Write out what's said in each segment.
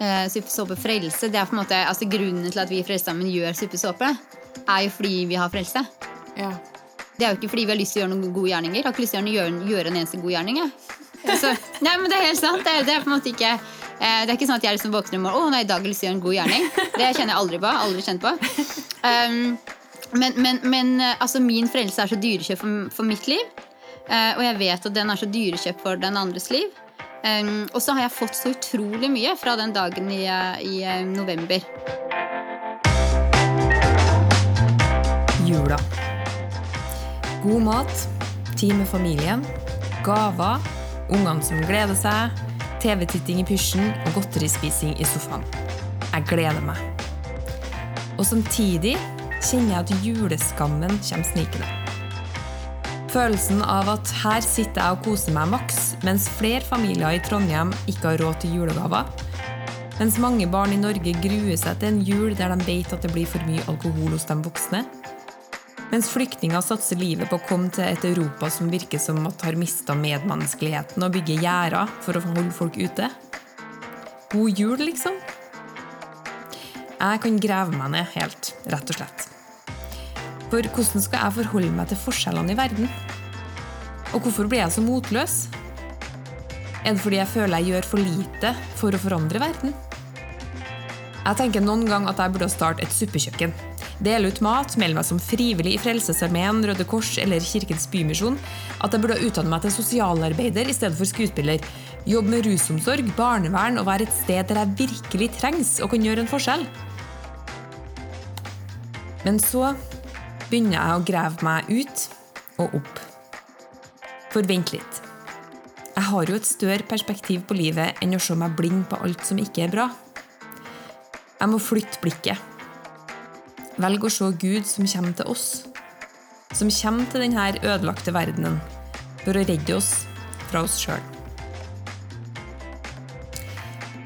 eh, suppesåpe frelse, det er på en måte, altså Grunnen til at vi i Frelsesarmeen gjør suppesåpe, er jo fordi vi har frelse. Ja. Det er jo ikke fordi vi har lyst til å gjøre noen gode gjerninger. Jeg har ikke lyst til å gjøre, gjøre en eneste god gjerning. Så, nei, men det er helt sant. Det er, det er på en måte ikke eh, Det er ikke sånn at jeg liksom våkner i morgen Å nei, i dag har jeg lyst til å gjøre en god gjerning. Det kjenner jeg aldri på. Aldri kjent på. Um, men men, men eh, altså, min frelse er så dyrekjøpt for, for mitt liv. Uh, og jeg vet at den er så dyrekjøpt for den andres liv. Um, og så har jeg fått så utrolig mye fra den dagen i, i november. Jula. God mat, tid med familien, gaver, ungene som gleder seg, TV-titting i pysjen og godterispising i sofaen. Jeg gleder meg. Og samtidig kjenner jeg at juleskammen kommer snikende. Følelsen av at her sitter jeg og koser meg maks, mens flere familier i Trondheim ikke har råd til julegaver. Mens mange barn i Norge gruer seg til en jul der de vet at det blir for mye alkohol hos de voksne. Mens flyktninger satser livet på å komme til et Europa som virker som at har mista medmenneskeligheten og bygger gjerder for å holde folk ute. God jul, liksom. Jeg kan grave meg ned helt, rett og slett. For hvordan skal jeg forholde meg til forskjellene i verden? Og hvorfor blir jeg så motløs? Er det fordi jeg føler jeg gjør for lite for å forandre verden? Jeg tenker noen gang at jeg burde starte et suppekjøkken. Dele ut mat, melde meg som frivillig i Frelsesarmeen, Røde Kors eller Kirkens Bymisjon. At jeg burde utdanne meg til sosialarbeider i stedet for skuespiller. Jobbe med rusomsorg, barnevern og være et sted der jeg virkelig trengs og kan gjøre en forskjell. Men så begynner jeg å grave meg ut og opp. For vent litt. Jeg har jo et større perspektiv på livet enn å se meg blind på alt som ikke er bra. Jeg må flytte blikket. Velg å se Gud som kommer til oss. Som kommer til denne ødelagte verdenen for å redde oss fra oss sjøl.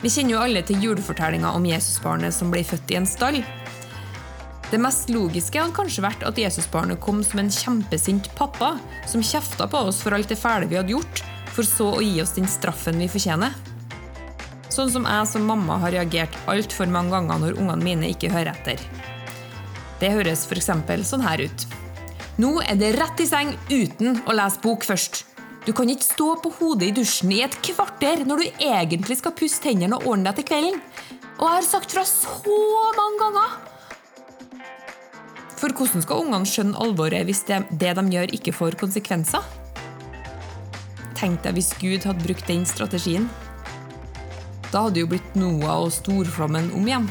Vi kjenner jo alle til julefortellinga om Jesusbarnet som ble født i en stall. Det mest logiske hadde kanskje vært at Jesusbarnet kom som en kjempesint pappa som kjefta på oss for alt det fæle vi hadde gjort, for så å gi oss den straffen vi fortjener. Sånn som jeg som mamma har reagert altfor mange ganger når ungene mine ikke hører etter. Det høres f.eks. sånn her ut. Nå er det rett i seng uten å lese bok først. Du kan ikke stå på hodet i dusjen i et kvarter når du egentlig skal pusse tennene og ordne deg til kvelden. Og jeg har sagt fra så mange ganger! For hvordan skal ungene skjønne alvoret hvis det, det de gjør, ikke får konsekvenser? Tenk deg hvis Gud hadde brukt den strategien. Da hadde jo blitt Noah og storflommen om igjen.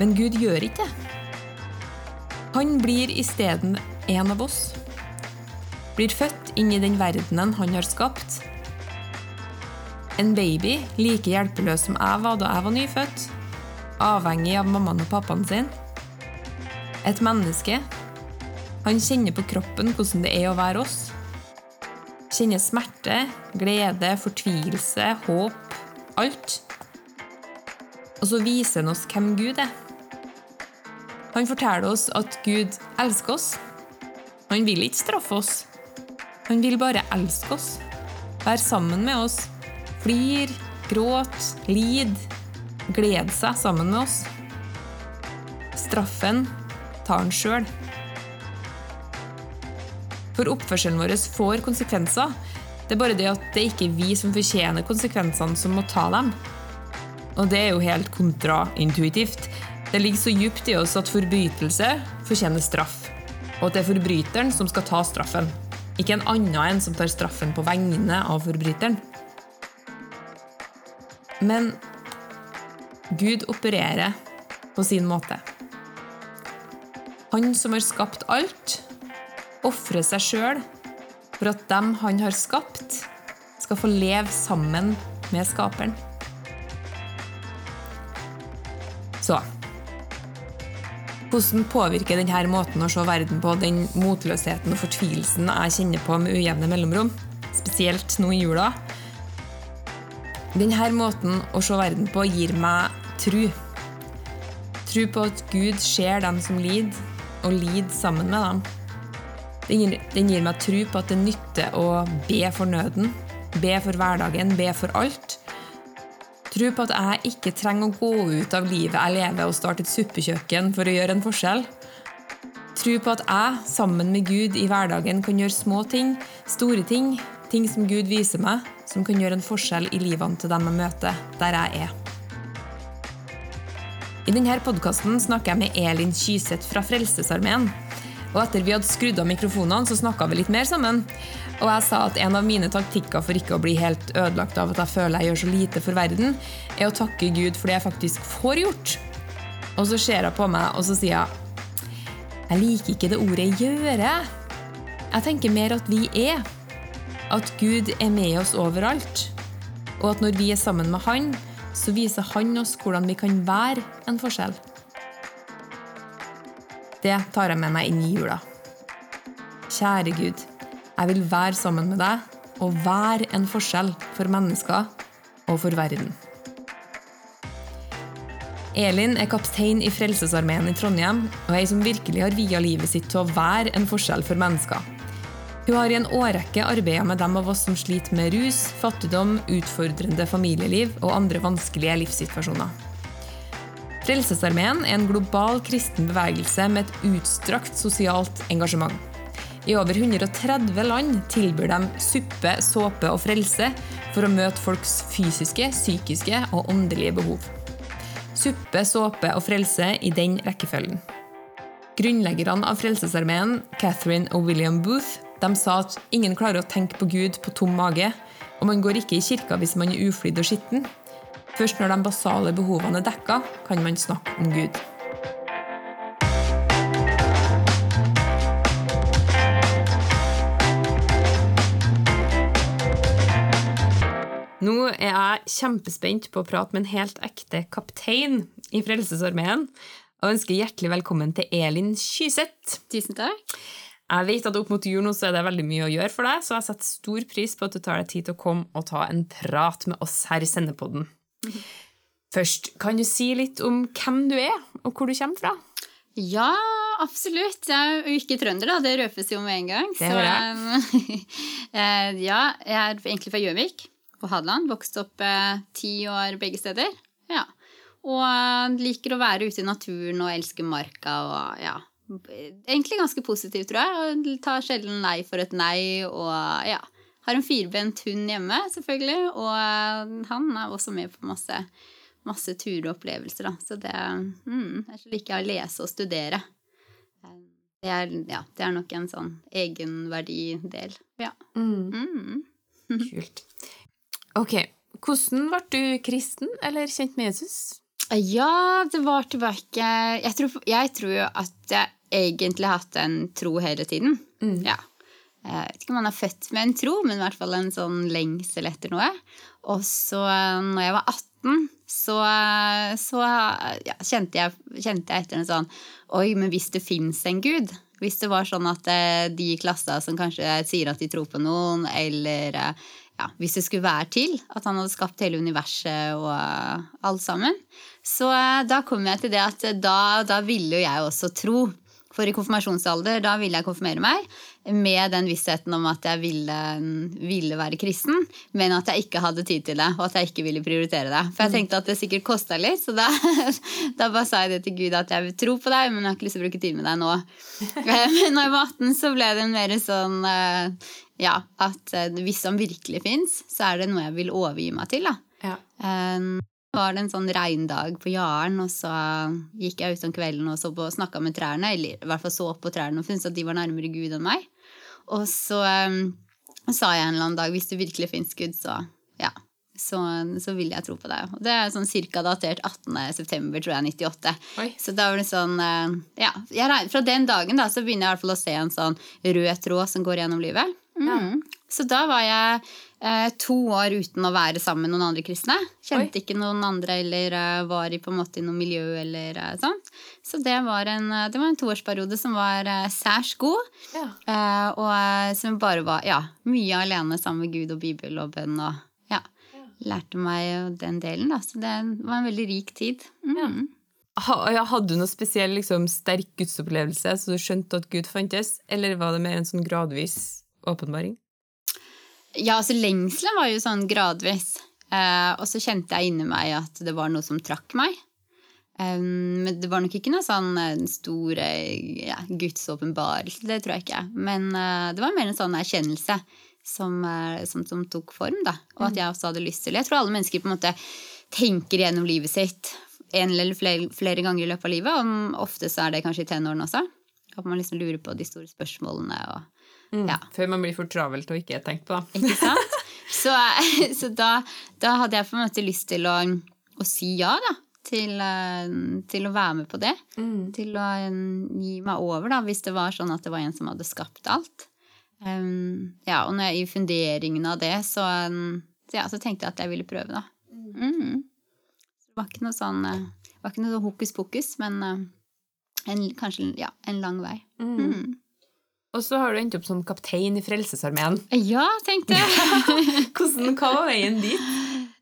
Men Gud gjør ikke det. Han blir isteden en av oss. Blir født inn i den verdenen han har skapt. En baby like hjelpeløs som jeg var da jeg var nyfødt. Avhengig av mammaen og pappaen sin. Et menneske. Han kjenner på kroppen hvordan det er å være oss. Kjenner smerte, glede, fortvilelse, håp. Alt. Og så viser han oss hvem Gud er. Han forteller oss at Gud elsker oss. Han vil ikke straffe oss. Han vil bare elske oss. Være sammen med oss. Flir, gråt, lid. Glede seg sammen med oss. Straffen tar den sjøl. For oppførselen vår får konsekvenser. Det er bare det at det ikke er vi som fortjener konsekvensene, som må ta dem. Og det er jo helt kontraintuitivt. Det ligger så djupt i oss at forbrytelse fortjener straff. Og at det er forbryteren som skal ta straffen. Ikke en annen en som tar straffen på vegne av forbryteren. Men Gud opererer på sin måte. Han som har skapt alt, ofrer seg sjøl for at dem han har skapt, skal få leve sammen med skaperen. Så hvordan påvirker denne måten å se verden på den motløsheten og fortvilelsen jeg kjenner på med ujevne mellomrom? Spesielt nå i jula. Denne måten å se verden på gir meg tru. Tru på at Gud ser dem som lider, og lide sammen med dem. Den gir, den gir meg tro på at det nytter å be for nøden, be for hverdagen, be for alt. Tro på at jeg ikke trenger å gå ut av livet jeg lever og starte et suppekjøkken for å gjøre en forskjell. Tro på at jeg, sammen med Gud i hverdagen, kan gjøre små ting, store ting, ting som Gud viser meg, som kan gjøre en forskjell i livene til dem jeg møter, der jeg er. I denne podkasten snakker jeg med Elin Kyseth fra Frelsesarmeen. Og etter vi hadde skrudd av mikrofonene, så snakka vi litt mer sammen. Og jeg sa at en av mine taktikker for ikke å bli helt ødelagt av at jeg føler jeg gjør så lite for verden, er å takke Gud for det jeg faktisk får gjort. Og så ser hun på meg, og så sier hun Jeg liker ikke det ordet 'gjøre'. Jeg tenker mer at vi er. At Gud er med oss overalt. Og at når vi er sammen med Han, så viser Han oss hvordan vi kan være en forskjell. Det tar jeg med meg inn i jula. Kjære Gud, jeg vil være sammen med deg og være en forskjell for mennesker og for verden. Elin er kaptein i Frelsesarmeen i Trondheim og ei som virkelig har via livet sitt til å være en forskjell for mennesker. Hun har i en årrekke arbeidet med dem av oss som sliter med rus, fattigdom, utfordrende familieliv og andre vanskelige livssituasjoner. Frelsesarmeen er en global kristen bevegelse med et utstrakt sosialt engasjement. I over 130 land tilbyr de suppe, såpe og frelse for å møte folks fysiske, psykiske og åndelige behov. Suppe, såpe og frelse i den rekkefølgen. Grunnleggerne av Frelsesarmeen, Catherine og William Booth, de sa at ingen klarer å tenke på Gud på tom mage, og man går ikke i kirka hvis man er uflidd og skitten. Først når de basale behovene er dekka, kan man snakke om Gud. Nå er jeg kjempespent på å prate med en helt ekte kaptein i Frelsesarmeen. Og ønsker hjertelig velkommen til Elin Kyseth. Tusen takk. Jeg vet at opp mot jul nå så er det veldig mye å gjøre for deg, så jeg setter stor pris på at du tar deg tid til å komme og ta en prat med oss her i Sendepodden. Først, kan du si litt om hvem du er, og hvor du kommer fra? Ja, absolutt. Jeg er jo ikke trønder, da. Det røpes jo med en gang. Det så, jeg. ja, jeg er egentlig fra Gjøvik på Hadeland. Vokst opp eh, ti år begge steder. Ja. Og eh, liker å være ute i naturen og elsker marka og ja. Egentlig ganske positiv, tror jeg. Og tar sjelden nei for et nei og ja. Har en firbent hund hjemme, selvfølgelig. Og eh, han er også med på masse, masse turer og opplevelser, da. Så det mm, Jeg liker å lese og studere. Det er, ja, det er nok en sånn egenverdidel. Ja. Mm. Kult. Ok, hvordan ble du kristen eller kjent med Jesus? Ja, det var tilbake Jeg tror, jeg tror jo at jeg egentlig har hatt en tro hele tiden. Ja. Jeg vet ikke om man er født med en tro, men i hvert fall en sånn lengsel etter noe. Og så, når jeg var 18, så, så ja, kjente, jeg, kjente, jeg, etter en sånn Oi, men hvis det fins en gud? Hvis det var sånn at eh, de i klassa som kanskje sier at de tror på noen, eller eh, ja, hvis det skulle være til at han hadde skapt hele universet og uh, alt sammen. Så uh, da kom jeg til det at uh, da, da, ville jo jeg også tro. For i konfirmasjonsalder da ville jeg konfirmere meg med den vissheten om at jeg ville, ville, være kristen, men at jeg ikke hadde tid til det, og at jeg ikke ville prioritere det. For jeg tenkte at det sikkert kosta litt, så da, da, bare sa jeg det til Gud at jeg vil tro på deg, men jeg har ikke lyst til å bruke tid med deg nå. Men når jeg var 18, så ble det mer sånn ja, at hvis han virkelig fins, så er det noe jeg vil overgi meg til. da. Ja. Um, var det en sånn regndag på Jaren, og så gikk jeg ut om kvelden og så på, snakka med trærne, eller i hvert fall så opp på trærne og funnet at de var nærmere Gud enn meg. Og så um, sa jeg en eller annen dag hvis det virkelig fins Gud, så ja, så, så, vil jeg tro på deg. Og det er sånn cirka datert 18.9., tror jeg, 98. Oi. Så da var det sånn Ja, jeg, fra den dagen da, så begynner jeg i hvert fall å se en sånn rød tråd som går gjennom livet. Mm. Ja. Så da var jeg eh, to år uten å være sammen med noen andre kristne. Kjente Oi. ikke noen andre eller uh, var i, på en måte i noe miljø eller uh, sånn. Så det var en, det var en toårsperiode som var uh, særs god. Ja. og som bare var ja, mye alene sammen med Gud og Bibel og bønn. og ja, lærte meg den delen. Da. Så det var en veldig rik tid. Mm. Ja. Hadde du noe spesiell liksom, sterk gudsopplevelse, så du skjønte at Gud fantes? Eller var det mer en sånn gradvis åpenbaring? Ja, altså lengselen var jo sånn gradvis. Eh, og så kjente jeg inni meg at det var noe som trakk meg. Um, men det var nok ikke noe sånn uh, stor uh, ja, gudsåpenbarelse, det tror jeg ikke. Men uh, det var mer en sånn erkjennelse som, som, som, tok form, da. Og at jeg også hadde lyst til det. Jeg tror alle mennesker på en måte tenker gjennom livet sitt en eller flere, flere ganger i løpet av livet. Og ofte så er det kanskje i tenårene også. At man liksom lurer på de store spørsmålene. Og, mm, ja. Før man blir for travelt og ikke tenkt på. Ikke sant? Så, så da, da, hadde jeg på en måte lyst til å, å si ja, da til, eh, til, å være med på det. Mm. Til å eh, gi meg over, da, hvis det var sånn at det var en som hadde skapt alt. Um, ja, og når jeg, i funderingen av det, så, så, ja, så, tenkte jeg at jeg ville prøve, da. Mm. Det var ikke noe sånn det var ikke noe hokus pokus, men en, kanskje ja, en lang vei. Mm. Og så har du endt opp som kaptein i Frelsesarmeen. Ja, tenkte jeg. Hvordan, hva var veien dit?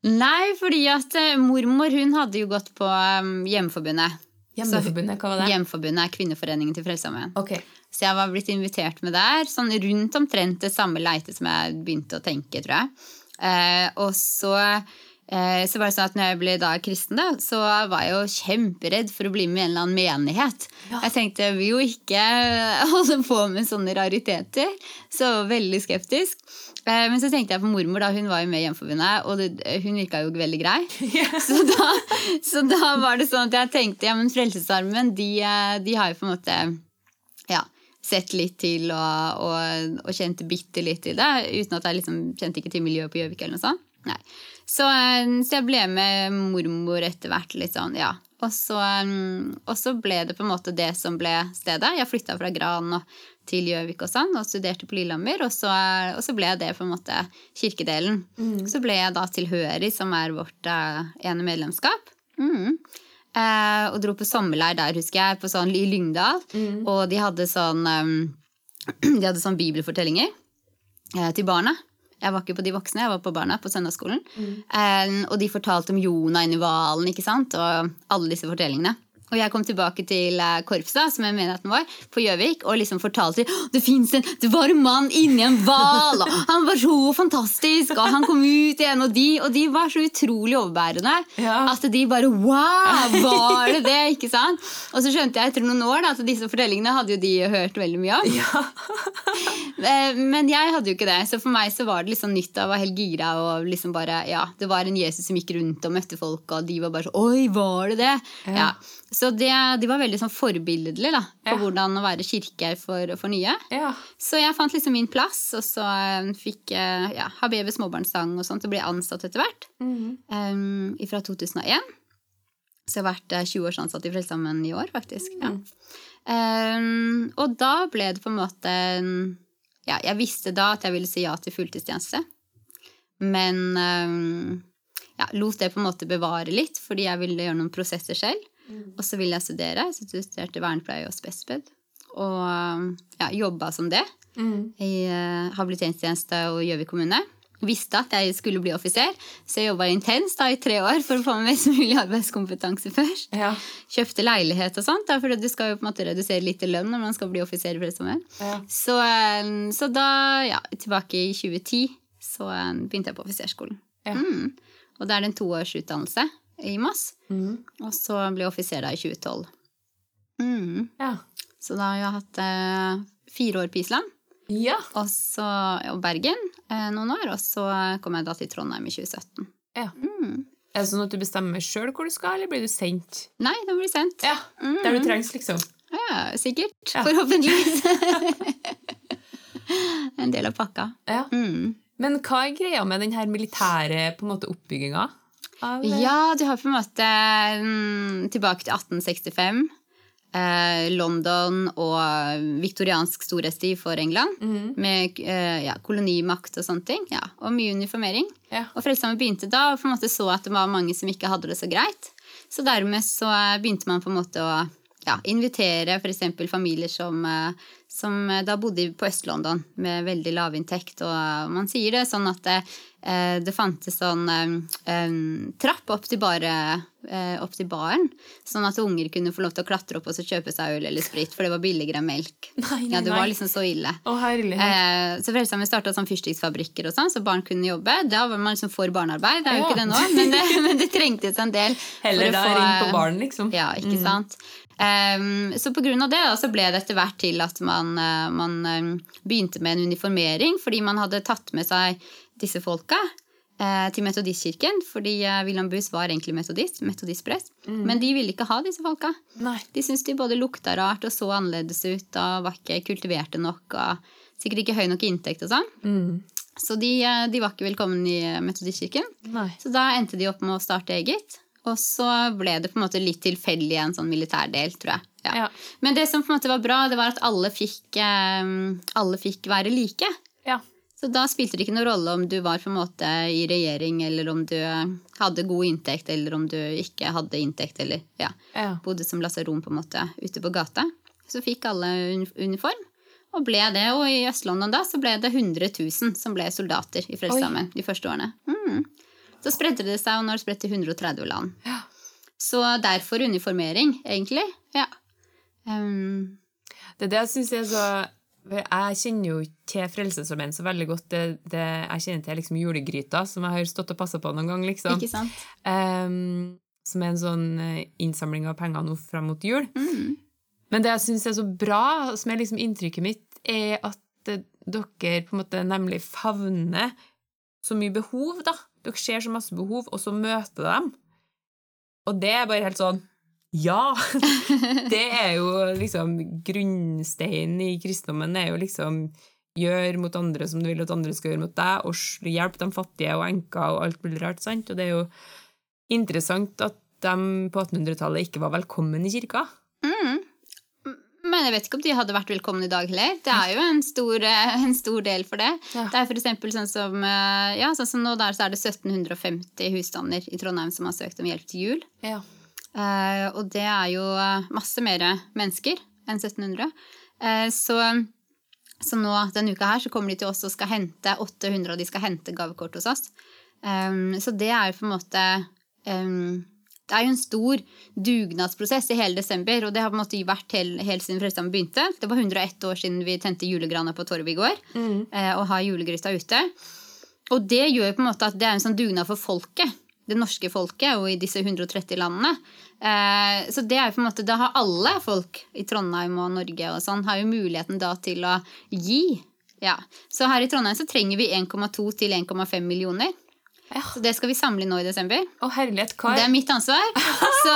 Nei, fordi at uh, mormor hun hadde jo gått på um, Hjemmeforbundet. Hjemmeforbundet, hva var det? Hjemmeforbundet er Kvinneforeningen til Frelsesarmeen. Okay. Så jeg var blitt invitert med der, sånn rundt omtrent det samme leitet som jeg begynte å tenke, tror jeg. Eh, og så Eh, så var det sånn at når jeg ble da kristen, da, så var jeg jo kjemperedd for å bli med i en eller annen menighet. Ja. Jeg tenkte jeg vil jo ikke holde på med sånne rariteter. Så jeg var veldig skeptisk. Eh, men så tenkte jeg på mormor, da. Hun var jo med i Hjemforbundet, og det, hun virka jo veldig grei. Yeah. Så, da, så, da, var det sånn at jeg tenkte ja, men Frelsesarmen, de, eh, de har jo på en måte ja, sett litt til og, og, og kjente bitte litt til det. Uten at jeg liksom kjente ikke til miljøet på Gjøvik eller noe sånt. Nei. Så, eh, så, jeg ble med mormor etter hvert. litt sånn, ja. Og så, mm, og så, ble det på en måte det som ble stedet. Jeg flytta fra Gran til Gjøvik og sånn, og studerte på Lillehammer. Og så, og så ble det på en måte kirkedelen. Mm. Så ble jeg da tilhørig, som er vårt uh, ene medlemskap. Mm. Eh, og dro på sommerleir der, husker jeg, på sånn i Lyngdal. Mm. Og de hadde sånn um, De hadde sånn bibelfortellinger eh, til barna. Jeg var ikke på de voksne, jeg var på barna på søndagsskolen. Mm. Um, og de fortalte om Jonah inni hvalen ikke sant? og alle disse fortellingene. Og jeg kom tilbake til eh, korpset, som jeg mener at den var, på Gjøvik, og liksom fortalte det fins en, det var en mann inni en hval, han var så fantastisk, og han kom ut igjen, og de, og de var så utrolig overbærende ja. at de bare Wow! Var det det? ikke sant? Og så skjønte jeg etter noen år da, at disse fortellingene hadde jo de hørt veldig mye om. Ja. Eh, men jeg hadde jo ikke det, så for meg så var det liksom nytt. Jeg var helt gira. og liksom bare, ja, Det var en Jesus som gikk rundt og møtte folk, og de var bare så Oi, var det det? Ja. ja. Så det, de var veldig sånn forbilledlige på ja. hvordan å være kirke for, for nye. Ja. Så jeg fant liksom min plass, og så um, fikk jeg ja, Habebe småbarnssang og sånt, og ble ansatt etter hvert. Mm. Um, fra 2001. Så jeg har vært 20 eh, års ansatt i Frelsesarmeen i år, faktisk. Mm. Um, og da ble det på en måte Ja, jeg visste da at jeg ville si ja til fulltidstjeneste. Men um, ja, lot det på en måte bevare litt, fordi jeg ville gjøre noen prosesser selv. Mm. Og så ville jeg studere, så jeg studerte vernepleie og spesped. Og ja, jobba som det mm. i uh, habiliteringstjeneste og Gjøvik kommune. Visste at jeg skulle bli offiser, så jeg jobba intenst da, i tre år for å få med mest mulig arbeidskompetanse først. Ja. Kjøpte leilighet og sånt, da, for du skal jo på en måte redusere litt i lønn når man skal bli offiser. Ja. Så, så, da, ja, tilbake i 2010, så begynte jeg på offiserskolen. Ja. Mm. Og det er en toårsutdannelse i Moss. Mm. Og så ble jeg offiser da i 2012. Mm. Ja. Så da har jeg hatt eh, fire år på Island. Ja. Og, så, og Bergen eh, noen år. Og så kom jeg da til Trondheim i 2017. Ja. Mm. Er det sånn at du bestemmer sjøl hvor du skal, eller blir du sendt? Nei, da blir du sendt. Ja, Der du trengs, liksom? Ja, sikkert. Ja. Forhåpentligvis. en del av pakka. Ja. Mm. Men hva er greia med den militære på måte oppbygginga? Av... Ja, du har på en måte mm, tilbake til 1865. Eh, London og viktoriansk storhetstid for England. Mm. Med eh, ja, kolonimakt og sånne ting. Ja, og mye uniformering. Ja. Og Frelsesarmeen begynte da og på en måte så at det var mange som ikke hadde det så greit. Så dermed så begynte man på en måte å ja, invitere f.eks. familier som, eh, som, da bodde på Øst-London med veldig lavinntekt. Og man sier det sånn at det, Eh, det fantes sånn um, trapp opp til bare eh, opp til baren, sånn at unger kunne få lov til å klatre opp og så kjøpe seg øl eller sprit, for det var billigere enn melk. Nei, nei, ja, det var liksom så ille. Å. Eh, så Frelsesarmeen starta sånn fyrstikkfabrikker og sånn, så barn kunne jobbe. Da var man liksom for barnearbeid, det er jo Ja. ikke det nå, men det, men det trengtes en del. Heller da ring få- inn på baren, liksom. Ja, ikke sant. Um, så av det da, så ble det etter hvert til at man, uh, man um, begynte med en uniformering, fordi man hadde tatt med seg disse folka eh, til metodistkirken, fordi eh, William Buss var egentlig metodist, metodistprest, men de ville ikke ha disse folka. Nei. De syntes de både lukta rart og så annerledes ut og var ikke kultiverte nok og sikkert ikke høy nok inntekt og sånn. Mm. Så de, eh, de var ikke velkommen i metodistkirken. Nei. Så da endte de opp med å starte eget. Og så ble det på en måte litt tilfeldig en sånn militærdel, tror jeg. Ja. Ja. Men det som på en måte var bra, det var at alle fikk, alle fikk være like. Ja. Så da spilte det ikke noen rolle om du var på en måte i regjering, eller om du hadde god inntekt, eller om du ikke hadde inntekt, eller ja, Ja. bodde som lasaron på en måte ute på gata. Så fikk alle uniform, og ble det. Og i Øst-London da så ble det 100 000 som ble soldater i Frelsesarmeen de første årene. Mm. Så spredte det seg, og nå har det spredt til 130 land. Ja. Så derfor uniformering, egentlig. Ja. Um, Det er det jeg syns er så Jeg kjenner jo ikke til Frelsesarmeen så veldig godt. Det, det, jeg kjenner til liksom julegryta, som jeg har stått og passa på noen gang. liksom. ikke sant? Um, som er en sånn eh, innsamling av penger nå fram mot jul. Mm. Men det jeg syns er så bra, som er liksom inntrykket mitt, er at eh, dere på en måte nemlig favner så mye behov, da. Dere ser så masse behov, og så møter dem. Og det er bare helt sånn Ja! Det er jo liksom grunnsteinen i kristendommen. er jo liksom Gjør mot andre som du vil at andre skal gjøre mot deg, og hjelp de fattige og enker og alt mulig rart. sant? Og det er jo interessant at de på 1800-tallet ikke var velkommen i kirka. Mm. Men jeg vet ikke om de hadde vært velkommen i dag heller. Det er jo en stor, eh, en stor del for det. Ja. Det er for eksempel sånn som, eh, ja, sånn som nå der så er det 1750 husstander i Trondheim som har søkt om hjelp til jul. Ja. Eh, og det er jo eh, masse mer mennesker enn 1700. Eh, så, så nå denne uka her så kommer de til oss og skal hente 800 og de skal hente gavekort hos oss. Um, så det er jo på en måte Det er jo en stor dugnadsprosess i hele desember, og det har på en måte vært helt, helt siden Frelsesarmeen begynte. Det var 101 år siden vi tente julegrana på torvet i går, eh, og har julegryta ute. Og det gjør på en måte at det er en sånn dugnad for folket. Det norske folket og i disse 130 landene. Eh, så det er jo på en måte, da har alle folk i Trondheim og Norge og sånn, har jo muligheten da til å gi. Ja. Så her i Trondheim så trenger vi 1,2 til 1,5 millioner. Ja. Så det skal vi samle nå i desember. Å, herlighet, Kar. Det er mitt ansvar. Så,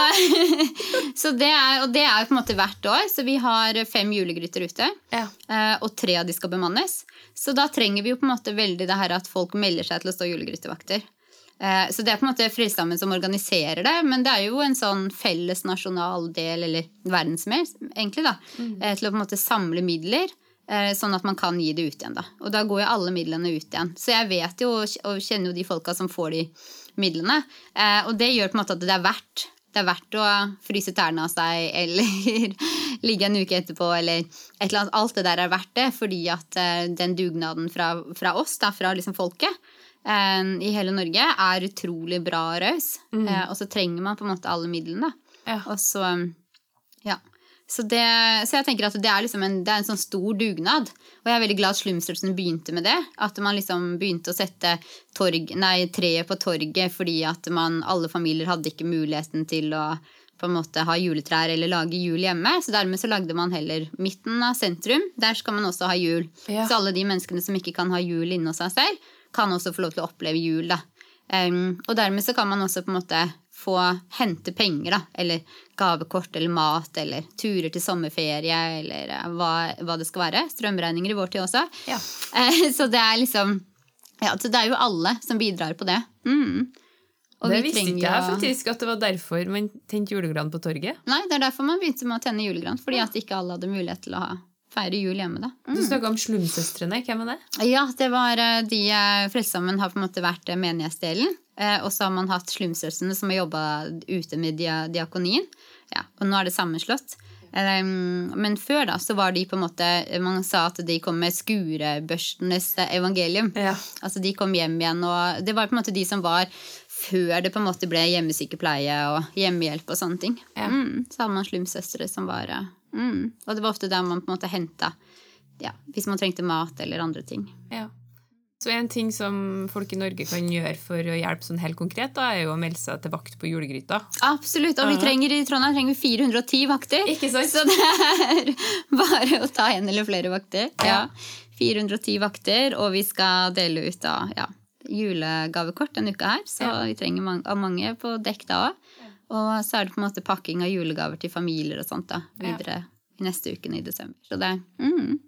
så det er, og det er jo på en måte hvert år. Så vi har fem julegryter ute. Ja. eh, Og tre av de skal bemannes. Så da trenger vi jo på en måte veldig det her at folk melder seg til å stå julegrytevakter. Eh, Så det er på en måte Frelsesarmeen som organiserer det, men det er jo en sånn felles nasjonal del, eller verdensmel, egentlig, da, mm. til å på en måte samle midler. eh, Sånn at man kan gi det ut igjen. da. Og da går jo alle midlene ut igjen. Så jeg vet jo og kjenner jo de folka som får de midlene. Eh, Og det gjør på en måte at det er verdt det er verdt å fryse tærne av seg eller ligge en uke etterpå eller et eller annet. Alt det der er verdt det, fordi at eh, den dugnaden fra, fra oss, da, fra liksom folket eh, i hele Norge, er utrolig bra og raus. Eh, og så trenger man på en måte alle midlene. Ja. Og så, ja. Så, det, så jeg tenker at det er, liksom en, det er en sånn stor dugnad. Og jeg er veldig glad at Slumstrømsen begynte med det. At man liksom begynte å sette torg, nei, treet på torget fordi at man, alle familier hadde ikke muligheten til å på en måte ha juletrær eller lage jul hjemme. Så dermed så lagde man heller midten av sentrum. Der skal man også ha jul. Ja. Så alle de menneskene som ikke kan ha jul inne hos seg selv, kan også få lov til å oppleve jul. da. Um, og dermed så kan man også på en måte få hente penger, da, eller gavekort eller mat, eller turer til sommerferie, eller eh, hva, hva det skal være. Strømregninger i vår tid også. Ja. Uh, så det er liksom Ja, så det er jo alle som bidrar på det. Mm. Og det vi visste ikke jeg faktisk, at det var derfor man tente julegran på torget. Nei, det er derfor man begynte med å tenne julegran. Fordi at ikke alle hadde mulighet til å ha, feire jul hjemme. da. Mm. Du snakka om Slumsøstrene. Hvem er det? Ja, det var eh, de eh, Frelsesarmeen har på en måte vært eh, menighetsdelen. Og så har man hatt Slumsøstrene som har jobba ute med diakonien. Ja, og nå er det sammenslått. Eh, Men før da så var de på en måte Man sa at de kom med skurebørstenes evangelium. Ja. Altså De kom hjem igjen, og det var på en måte de som var før det på en måte ble hjemmesykepleie og hjemmehjelp og sånne ting. Ja. Mm, så hadde man slumsøstre som var mm, Og det var ofte der man på en måte henta ja, hvis man trengte mat eller andre ting. Ja. Så en ting som folk i Norge kan gjøre for å hjelpe sånn helt konkret, da, er jo å melde seg til vakt på julegryta. Absolutt. Og vi trenger i Trondheim trenger vi 410 vakter. Ikke sant? Så det er bare å ta en eller flere vakter. Ja. 410 vakter, og vi skal dele ut da, ja, julegavekort denne uka her. Så vi trenger mange, mange på dekk da òg. Og så er det på en måte pakking av julegaver til familier og sånt da, Ja. videre i neste uken i desember. Så det, mm.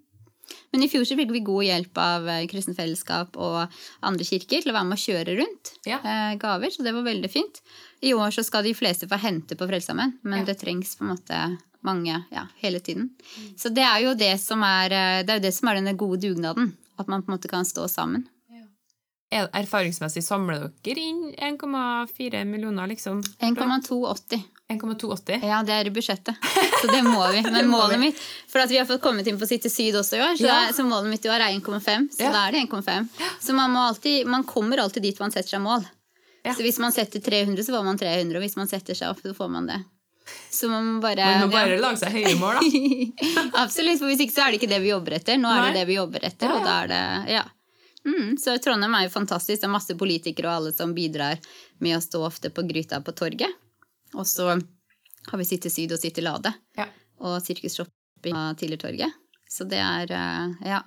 Men i fjor så fikk vi god hjelp av eh, Kristen Fellesskap og andre kirker til å være med å kjøre rundt Ja. eh, gaver, så det var veldig fint. I år så skal de fleste få hente på Frelsesarmeen, men Ja. det trengs på en måte mange ja, hele tiden. Så det er jo det som er, eh, det er, jo det som er denne gode dugnaden. At man på en måte kan stå sammen. Er- Erfaringsmessig samler dere inn 1,4 millioner, liksom? 1,280. 1,280? Ja, det er i budsjettet. Så det må vi. Men må målet mitt For at vi har fått kommet inn på City Syd også i år, så, Ja. så målet mitt i år er 1,5. Så Ja. da er det 1,5. Så man, må alltid, man kommer alltid dit man setter seg mål. Ja. Så hvis man setter 300, så får man 300. Og hvis man setter seg opp, så får man det. Så man må bare, Man må ja. bare lage seg høye mål, da. Absolutt, for hvis ikke så er det ikke det vi jobber etter. Nå er Nei. det det vi jobber etter, Ja, og da er det Ja. Mm, så Trondheim er jo fantastisk. Det er masse politikere og alle som bidrar med å stå ofte på Gryta på torget. Og så har vi City Syd og City Lade Ja. og Sirkus Shopping og Tidligtorget. Så det er eh, Ja.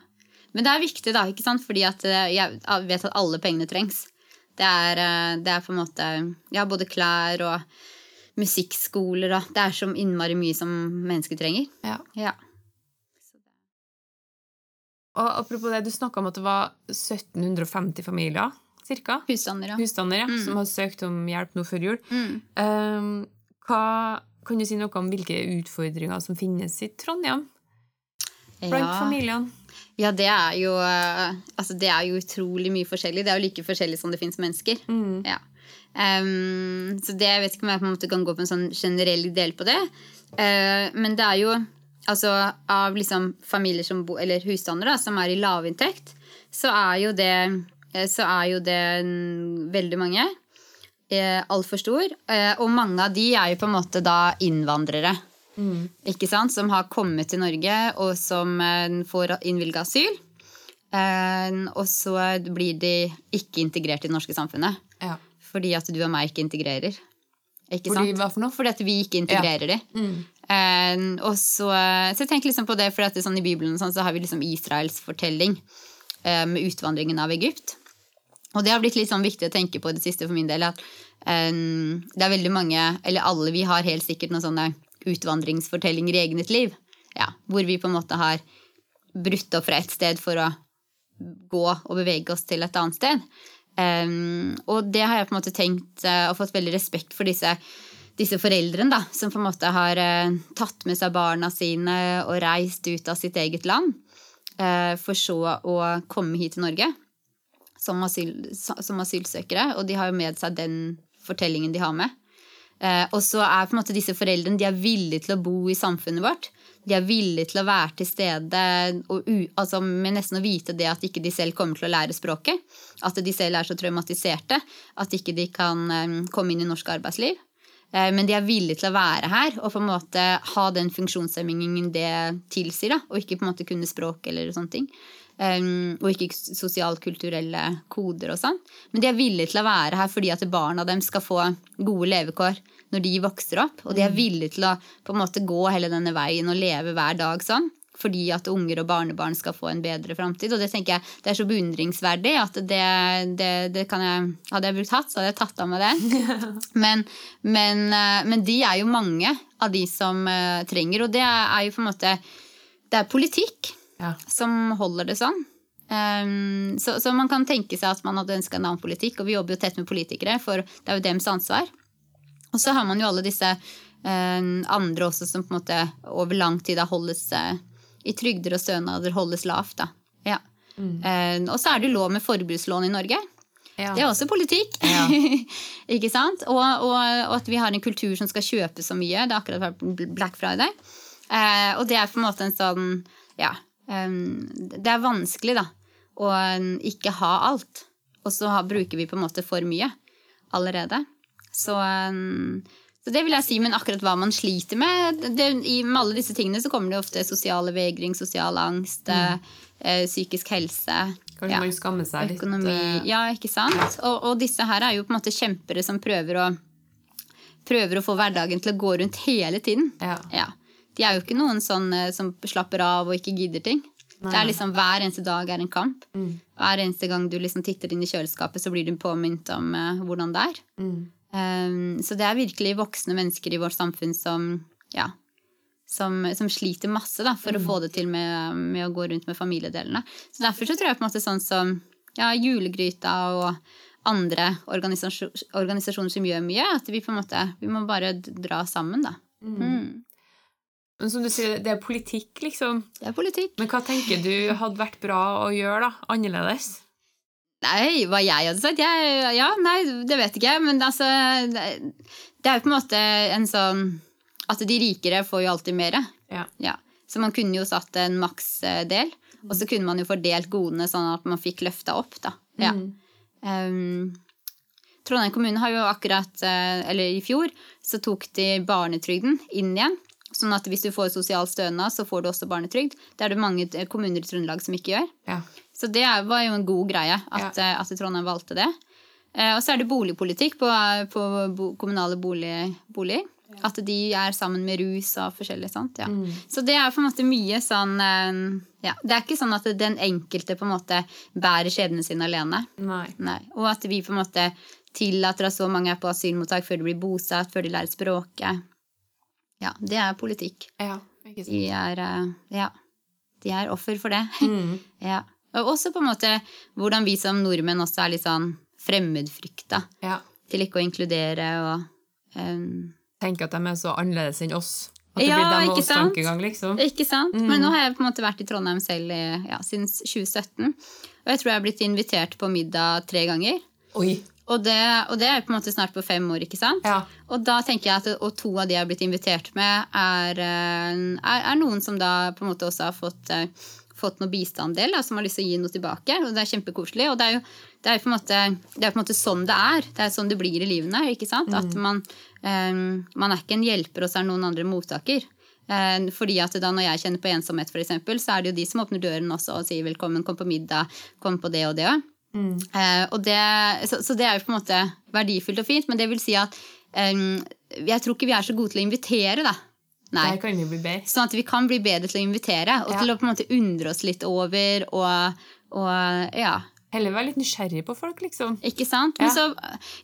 Men det er viktig, da, ikke sant? fordi at eh, jeg vet at alle pengene trengs. Det er, eh, det er på en måte Ja, både klær og musikkskoler og Det er så innmari mye som mennesker trenger. Ja. Ja. Og apropos det, du snakka om at det var 1750 familier, cirka, Husstander, ja. husstandere, som har søkt om hjelp nå før jul. Mm. Um, hva, kan du si noe om hvilke utfordringer som finnes i Trondheim blant Ja. familiene? ja, det er jo eh, Altså, det er jo utrolig mye forskjellig. Det er jo like forskjellig som det fins mennesker. Mm. Ja. Um, så det jeg vet ikke om jeg på en måte kan gå på en sånn generell del på det. Uh, men det er jo altså av liksom familier som bo, eller husstander da, som er i lavinntekt, så er jo det, eh, så er jo det mm, veldig mange. Eh, Altfor stor. Eh, og mange av de er jo på en måte da innvandrere. Ikke sant? Som har kommet til Norge, og som eh, får innvilga asyl. Eh, og så blir de ikke integrert i det norske samfunnet. Ja. Fordi at du og meg ikke integrerer. Ikke Fordi sant? Fordi at vi ikke integrerer de. Mm. Eh, og så, så jeg tenker liksom på det, for det sånn i Bibelen sånn, så har vi liksom Israels fortelling eh, med utvandringen av Egypt. Og det har blitt litt sånn viktig å tenke på det siste for min del. At eh, det er veldig mange, eller alle vi har helt sikkert noen sånne utvandringsfortellinger i eget liv. Ja, hvor vi på en måte har brutt opp fra et sted for å gå og bevege oss til et annet sted. Um, og det har jeg på en måte tenkt eh, og fått veldig respekt for disse, disse foreldrene, da, som på en måte har eh, tatt med seg barna sine og reist ut av sitt eget land, eh, for så å komme hit til Norge som, asyl, som asylsøkere. Og de har jo med seg den fortellingen de har med. Eh, og så er på en måte disse foreldrene de er villige til å bo i samfunnet vårt. De er villige til å være til stede og altså med nesten å vite det at ikke de selv kommer til å lære språket. At de selv er så traumatiserte at ikke de kan eh, komme inn i norsk arbeidsliv. Eh, men de er villige til å være her og på en måte ha den funksjonshemmingen det tilsier. Da, og ikke på en måte kunne språk eller sånne ting. Um, og ikke sosialkulturelle koder og sånn. Men de er villige til å være her fordi at barna dem skal få gode levekår når de vokser opp. Og de er villige til å på en måte gå hele denne veien og leve hver dag sånn. Fordi at unger og barnebarn skal få en bedre framtid. Og det tenker jeg det er så beundringsverdig at det, det, det kan jeg Hadde jeg brukt hatt, så hadde jeg tatt av meg det. Men, men, eh, men de er jo mange av de som eh, trenger, og det er jo på en måte Det er politikk Ja. som holder det sånn. Um, så, så man kan tenke seg at man hadde ønska en annen politikk, og vi jobber jo tett med politikere, for det er jo deres ansvar. Og så har man jo alle disse eh, andre også som på en måte over lang tid har holdt eh, i trygder og stønader holdes lavt. da. Ja. Eh, og så er det lov med forbrukslån i Norge. Ja. Det er også politikk. Ja. ikke sant? Og, og, og at vi har en kultur som skal kjøpe så mye. Det har akkurat vært Black Friday. Eh, og det er på en måte en sånn Ja. Um, det er vanskelig, da, å ikke ha alt. Og så bruker vi på en måte for mye allerede. Så, um, så det vil jeg si, men akkurat hva man sliter med det, I med alle disse tingene så kommer det ofte sosiale vegring, sosial angst, eh, psykisk helse. Kanskje ja, man skammer seg litt. Økonomi. eh, Ja, ikke sant? Og, og disse her er jo på en måte kjempere som prøver å, prøver å få hverdagen til å gå rundt hele tiden. Ja. Ja. De er jo ikke noen sånn eh, som slapper av og ikke gidder ting. Det er liksom Hver eneste dag er en kamp. Hver eneste gang du liksom titter inn i kjøleskapet, så blir du påminnet om eh, hvordan det er. Um, så det er virkelig voksne mennesker i vårt samfunn som, ja, som, som sliter masse da, for å få det til med, med å gå rundt med familiedelene. Så derfor så tror jeg på en måte sånn som ja, Julegryta og andre organisasjon, organisasjoner som gjør mye, at vi på en måte vi må bare dra sammen, da. Mm. Men som du sier, det er politikk, liksom. Det er politikk. Men hva tenker du hadde vært bra å gjøre, da? Annerledes? Nei, hva jeg hadde sagt? Jeg, ja, nei, det vet ikke jeg. Men altså det, det er jo på en måte en sånn At de rikere får jo alltid mer. Ja. Ja. Så man kunne jo satt en maksdel, og så kunne man jo fordelt godene sånn at man fikk løfta opp, da. Ja. Um, Trondheim kommune har jo akkurat, eh, eller i fjor, så tok de barnetrygden inn igjen. Sånn at hvis du får sosial stønad, så får du også barnetrygd. Det er det mange eh, kommuner i Trøndelag som ikke gjør. Ja. Så det er- var jo en god greie at, ja. at Trondheim valgte det. Eh, Og så er det boligpolitikk på, på kommunale kommunale bolig, boliger. At de er sammen med rus og forskjellig sånt. Ja. Så det er på en måte mye sånn eh, ja, Det er ikke sånn at den enkelte på en måte bærer skjebnen sin alene. Nei. Nei. Og at vi på en måte tillater at så mange er på asylmottak før de blir bosatt, før de lærer språket. Ja, det er politikk. Ja, ikke sant. De er, eh, ja, de er offer for det. ja. Og også på en måte hvordan vi som nordmenn også er litt sånn fremmedfrykta Ja. til ikke å inkludere og um, Tenke at de er så annerledes enn oss. At det Ja, blir dem og oss tankegang, liksom. Ikke sant? Men nå har jeg på en måte vært i Trondheim selv ja, siden 2017. Og jeg tror jeg har blitt invitert på middag tre ganger. Oi. Og det, og det er på en måte snart på fem år, ikke sant? Ja. Og da tenker jeg at og to av de jeg har blitt invitert med, er, eh, er, er noen som da på en måte også har fått, eh, fått noe bistanddel, da, som har lyst til å gi noe tilbake. Og det er kjempekoselig. Og det er jo det er måte, det er på en måte sånn det er. Det er sånn det blir i livene. ikke sant? At man, eh, man er ikke en hjelper, og så er noen andre mottaker. Fordi at da når jeg kjenner på ensomhet, for eksempel, så er det jo de som åpner døren også og sier velkommen, kom på middag, kom på det og det Eh, og det, så, så det er jo på en måte verdifullt og fint, men det vil si at um, jeg tror ikke vi er så gode til å invitere, da. Nei. Der kan vi bli bedre. Sånn at vi kan bli bedre til å invitere, og Ja. til å på en måte undre oss litt over og, og ja. Heller være litt nysgjerrig på folk, liksom. Ikke sant? Men Ja. så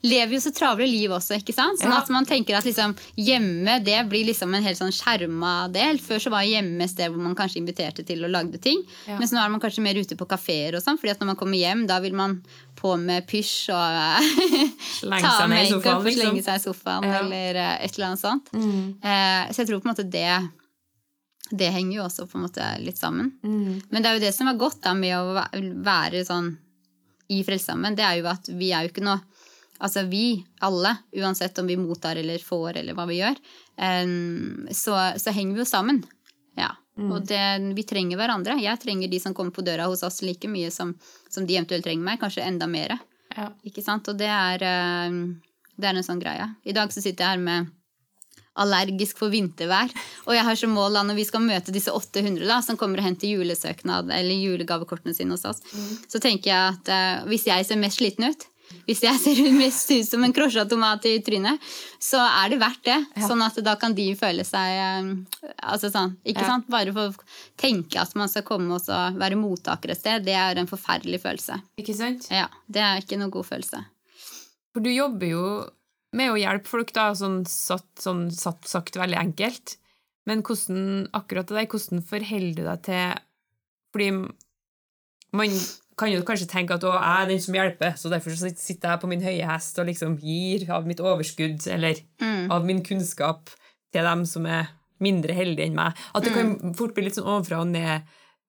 lever vi jo så travle liv også, ikke sant? Sånn Ja. at man tenker at liksom, hjemme det blir liksom en helt sånn skjerma del. Før så var hjemme et sted hvor man kanskje inviterte til og lagde ting. Ja. Mens nå er man kanskje mer ute på kafeer og sånn, fordi at når man kommer hjem, da vil man på med pysj og ta seg av makeup og slenge liksom. seg i sofaen eller eh, et eller annet sånt. Mm. Eh, så jeg tror på en måte det det henger jo også på en måte litt sammen. Mm. Men det er jo det som er godt da med å være sånn i Frelsesarmeen, det er jo at vi er jo ikke noe Altså vi, alle, uansett om vi mottar eller får eller hva vi gjør, så, så henger vi jo sammen. Ja. Og det, vi trenger hverandre. Jeg trenger de som kommer på døra hos oss like mye som, som de eventuelt trenger meg, kanskje enda mer. Ja. Ikke sant? Og det er, det er en sånn greie. I dag så sitter jeg her med allergisk for vintervær. Og jeg har som mål da, når vi skal møte disse 800 da, som kommer og henter julesøknad eller julegavekortene sine hos oss, så tenker jeg at eh, hvis jeg ser mest sliten ut, hvis jeg ser mest ut som en krosja tomat i trynet, så er det verdt det. Sånn at da kan de føle seg eh, altså sånn, ikke Ja. sant? Bare for å tenke at man skal komme og være mottaker et sted, det er en forferdelig følelse. Ikke sant? Ja, Det er ikke noe god følelse. For du jobber jo med å hjelpe folk, da, sånn satt, sånn satt, sagt veldig enkelt. Men hvordan, akkurat det der, hvordan forholder du deg til Fordi man kan jo kanskje tenke at å, jeg er den som hjelper, så derfor sitter jeg på min høye hest og liksom gir av mitt overskudd eller av min kunnskap til dem som er mindre heldige enn meg. At det kan fort bli litt sånn ovenfra og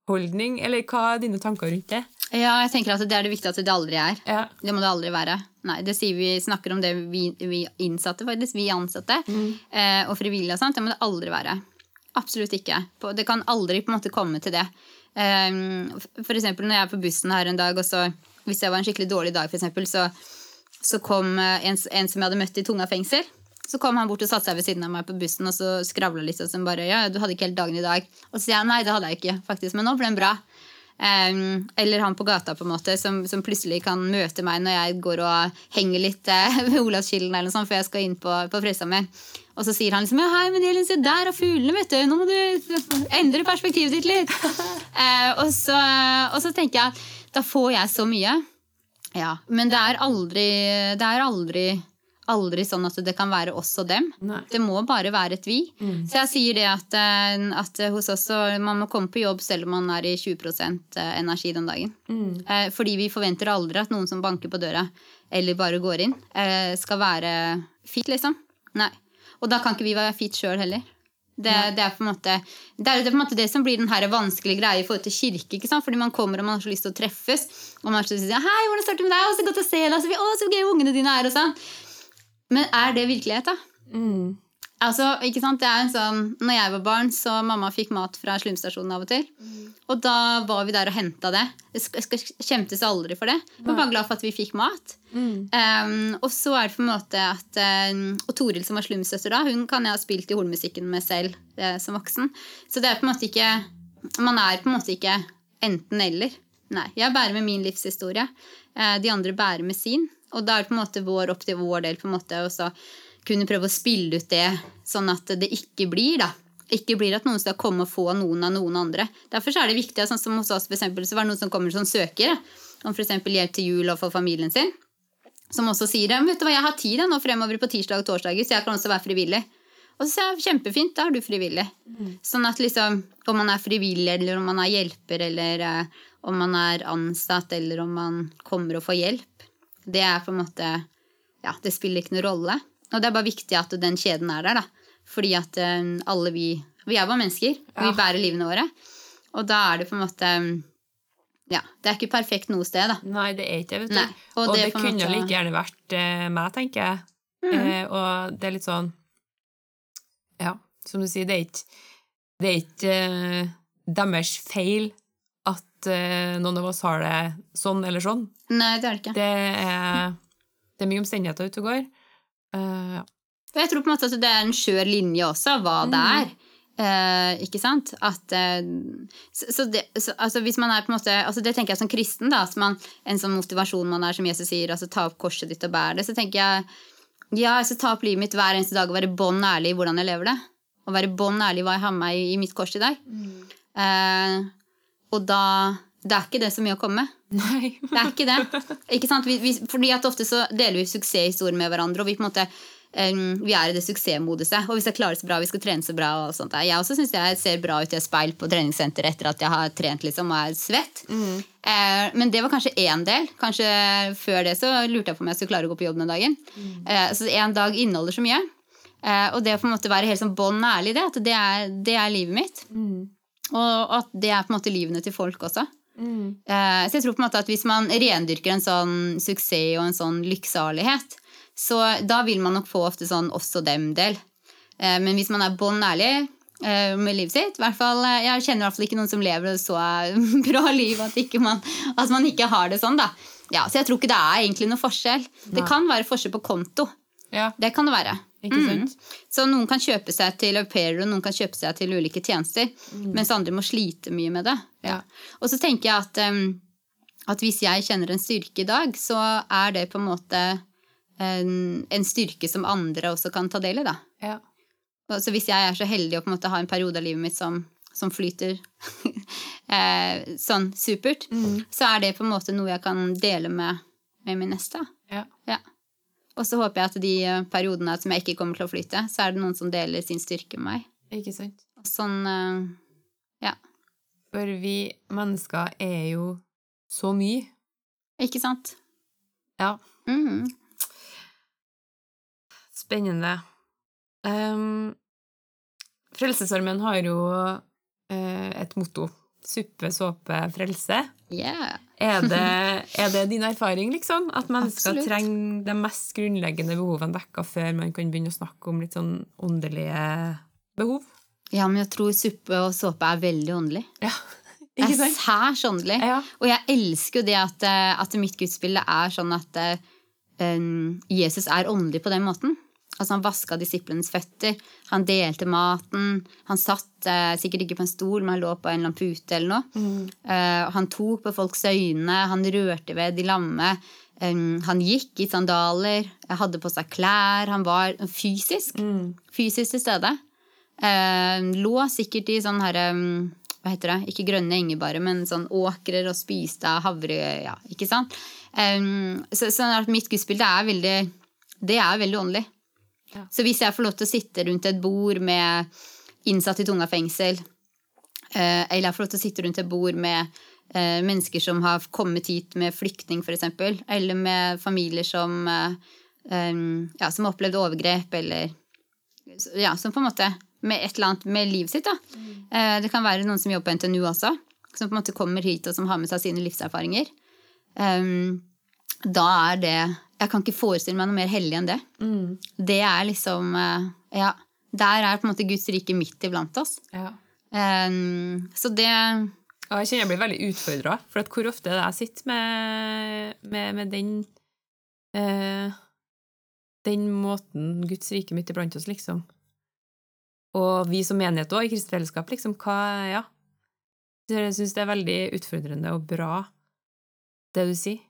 ned-holdning. Eller hva er dine tanker rundt det? Ja, jeg tenker at det er det viktigste det aldri er. Ja. Det må det aldri være. Nei, det sier vi snakker om det vi, vi innsatte, faktisk. Vi ansatte. Eh, og frivillige og sånt. Det må det aldri være. Absolutt ikke. Det kan aldri på en måte komme til det. Eh, for eksempel når jeg er på bussen her en dag, og så hvis det var en skikkelig dårlig dag, for eksempel, så så kom eh, en, en som jeg hadde møtt i Tunga fengsel. Så kom han bort og satte seg ved siden av meg på bussen og så skravla litt. Og så bare, ja, du hadde ikke helt dagen i dag. Og så sier jeg nei, det hadde jeg ikke, faktisk, men nå ble den bra. Um, eller han på gata på en måte, som, som plutselig kan møte meg når jeg går og henger litt uh, ved Olavskilden eller noe sånt, før jeg skal inn på, på Frelsesarmeen. Og så sier han liksom ja, hei, men Elin, se der er fuglene, vet du. Nå må du endre perspektivet ditt litt. uh, og, så, og så tenker jeg da får jeg så mye. Ja, Men det er aldri, det er aldri, aldri sånn at det kan være oss og dem. Nei. Det må bare være et vi. Så jeg sier det at, eh, at hos oss så man må komme på jobb selv om man er i 20% energi den dagen. Eh, Fordi vi forventer aldri at noen som banker på døra eller bare går inn, eh, skal være fit, liksom. Nei. Og da kan ikke vi være fit sjøl heller. Det, det, er måte, det er det, er på en måte det som blir den her vanskelige greia i forhold til kirke. ikke sant? Fordi man kommer og man har så lyst til å treffes. Og man har så lyst til å si, hei, hvordan står det med deg? Å, så godt å se deg. Så, vi- å, så gøy ungene dine er, og sånn. Men er det virkelighet, da? Mm. Altså, ikke sant? Det er en sånn, når jeg var barn, så mamma fikk mat fra slumstasjonen av og til. Og da var vi der og henta det. Jeg sk- aldri for det. Jeg var bare glad for at vi fikk mat. Um, og så er det på en måte at Og Toril, som var slumsøster da, hun kan jeg ha spilt i hornmusikken med selv eh, som voksen. Så det er på en måte ikke Man er på en måte ikke enten-eller. Nei. Jeg bærer med min livshistorie. Eh, de andre bærer med sin. Og da er det på en måte vår opp til vår del på en måte så kunne prøve å spille ut det sånn at det ikke blir da ikke blir at noen skal komme og få noen av noen andre. Derfor så er det viktig, sånn som hos oss for eksempel, så var det noen som kommer som søkere, om f.eks. hjelp til jul og for familien sin, som også sier det. «Men Vet du hva, jeg har tid nå fremover på tirsdag og torsdager, så jeg kan også være frivillig. Og så sier jeg kjempefint, da er du frivillig. Sånn at liksom, om man er frivillig, eller om man er hjelper, eller eh, om man er ansatt, eller om man kommer og får hjelp, det er på en måte Ja, det spiller ikke noen rolle. Og det er bare viktig at den kjeden er der, da. Fordi at eh, alle vi Vi er bare mennesker, og vi bærer livene våre. Og da er det på en måte Ja, det er ikke perfekt noe sted, da. Nei, det er ikke det, vet du. Nei, og Og, det det, kunne måte- like gjerne vært uh, meg, tenker jeg. Mm. Uh, og det er litt sånn Ja, som du sier, det er ikke, det er ikke uh, deres feil noen av oss har det sånn eller sånn. Nei, det er det ikke. Det er, det er mye omstendigheter ute og går. Uh, ja. Og jeg tror på en måte at det er en skjør linje også, hva det Mm. er. Uh, ikke sant? At, uh, så, så det, så, altså hvis man er på en måte altså Det tenker jeg som kristen, da. Man, en sånn motivasjon man er, som Jesus sier, altså ta opp korset ditt og bær det. Så tenker jeg ja, altså ta opp livet mitt hver eneste dag og være bånn ærlig i hvordan jeg lever det. Og være bånn ærlig hva jeg har med meg i, i mitt kors i dag. Eh, og da Det er ikke det så mye å komme med. Nei. Det er ikke det. Ikke sant? Vi, vi, fordi at ofte så deler vi suksesshistorier med hverandre, og vi på en måte vi er i det suksessmoduset. Og vi skal klare så bra, vi skal trene så bra. og sånt. Jeg også syns jeg ser bra ut i et speil på treningssenteret etter at jeg har trent liksom, og er svett. Eh, men det var kanskje én del. Kanskje Før det så lurte jeg på om jeg skulle klare å gå på jobb den dagen. Eh, så én dag inneholder så mye. Eh, og det å på en måte være helt sånn bånn ærlig i det, at det er, det er livet mitt. Og at det er på en måte livene til folk også. Mm. Så jeg tror på en måte at hvis man rendyrker en sånn suksess og en sånn lykksalighet, så da vil man nok få ofte sånn oss og dem-del. Eh, Men hvis man er bånn ærlig eh, med livet sitt hvert fall, eh, Jeg kjenner i hvert fall ikke noen som lever et så bra liv at, ikke man, at man ikke har det sånn. da. Ja, Så jeg tror ikke det er egentlig noe forskjell. Det kan være forskjell på konto. Ja, Det kan det være. Ikke Mm. sant? Så noen kan kjøpe seg til au pair, og noen kan kjøpe seg til ulike tjenester, mens andre må slite mye med det. Ja. Og så tenker jeg at, um, at hvis jeg kjenner en styrke i dag, så er det på en måte en, en styrke som andre også kan ta del i. Da. Ja. Så hvis jeg er så heldig å på en måte ha en periode av livet mitt som, som flyter eh, sånn supert, så er det på en måte noe jeg kan dele med, med min neste. Ja. Ja. Og så håper jeg at de eh, periodene som jeg ikke kommer til å flyte, så er det noen som deler sin styrke med meg. Ikke sant? Sånn, eh, ja. For vi mennesker er jo så mye. Ikke sant? Ja. Mhm. Spennende. Um, Frelsesarmeen har jo uh, et motto. Suppe, såpe, frelse. Yeah. Er det, er det din erfaring, liksom? At mennesker Absolutt. trenger de mest grunnleggende behovene dekka før man kan begynne å snakke om litt sånn åndelige behov? Ja, men jeg tror suppe og såpe er veldig åndelig. Ja, Det er særs åndelig. Ja. Og jeg elsker jo det at, eh, at mitt gudsbilde er sånn at eh, um, Jesus er åndelig på den måten. Altså Han vaska disiplenes føtter, han delte maten. Han satt eh, sikkert ikke på en stol, men han lå på en eller pute eller noe. Eh, han tok på folks øyne, han rørte ved de lamme. Um, han gikk i sandaler, hadde på seg klær. Han var fysisk. Fysisk til stede. Eh, lå sikkert i sånn herre um, Hva heter det? Ikke grønne enger, bare, men sånn åkrer og spiste av havre... Ja, ikke sant? Um, så, så at mitt gudsbilde er veldig Det er veldig åndelig. Ja. Så hvis jeg får lov til å sitte rundt et bord med innsatt i tunga fengsel, eh, eller jeg får lov til å sitte rundt et bord med eh, mennesker som har kommet hit med flyktning, f.eks., eller med familier som, eh, ja, som har opplevd overgrep, eller ja, som på en måte med et eller annet med livet sitt. Eh, det kan være noen som jobber på NTNU også, som på en måte kommer hit og som har med seg sine livserfaringer. Da er det Jeg kan ikke forestille meg noe mer hellig enn det. Det er liksom eh, Ja. Der er på en måte Guds rike midt iblant oss. Ja. Um, så det Og jeg kjenner jeg blir veldig utfordra, for at hvor ofte er det jeg sitter med, med, med den eh, Den måten Guds rike midt iblant oss, liksom. Og vi som menighet òg, i kristent fellesskap, liksom. Hva Ja. Så Jeg syns det er veldig utfordrende og bra, det du sier.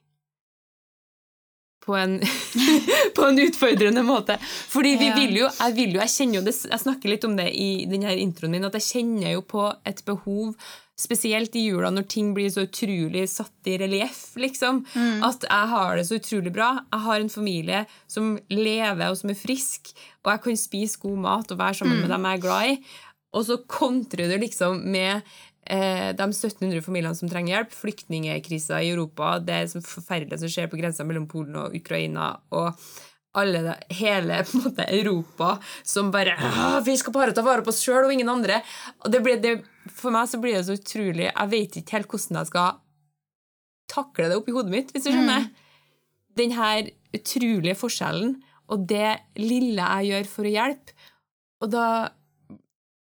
På en, på en utfordrende måte. Fordi vi vil jo, jeg vil jo, jeg kjenner jo det, jeg snakker litt om det i denne introen min, at jeg kjenner jo på et behov, spesielt i jula når ting blir så utrolig satt i relieff, liksom, at jeg har det så utrolig bra. Jeg har en familie som lever og som er frisk, og jeg kan spise god mat og være sammen med dem jeg er glad i. Og så kontrer du liksom med de 1700 familiene som trenger hjelp, flyktningkrisa i Europa, det som forferdelige som skjer på grensa mellom Polen og Ukraina, og alle hele måte, Europa som bare «Ah, Vi skal bare ta vare på oss sjøl og ingen andre. Og det blir, det, for meg så blir det så utrolig Jeg vet ikke helt hvordan jeg skal takle det oppi hodet mitt, hvis du skjønner. Den her utrolige forskjellen og det lille jeg gjør for å hjelpe. Og da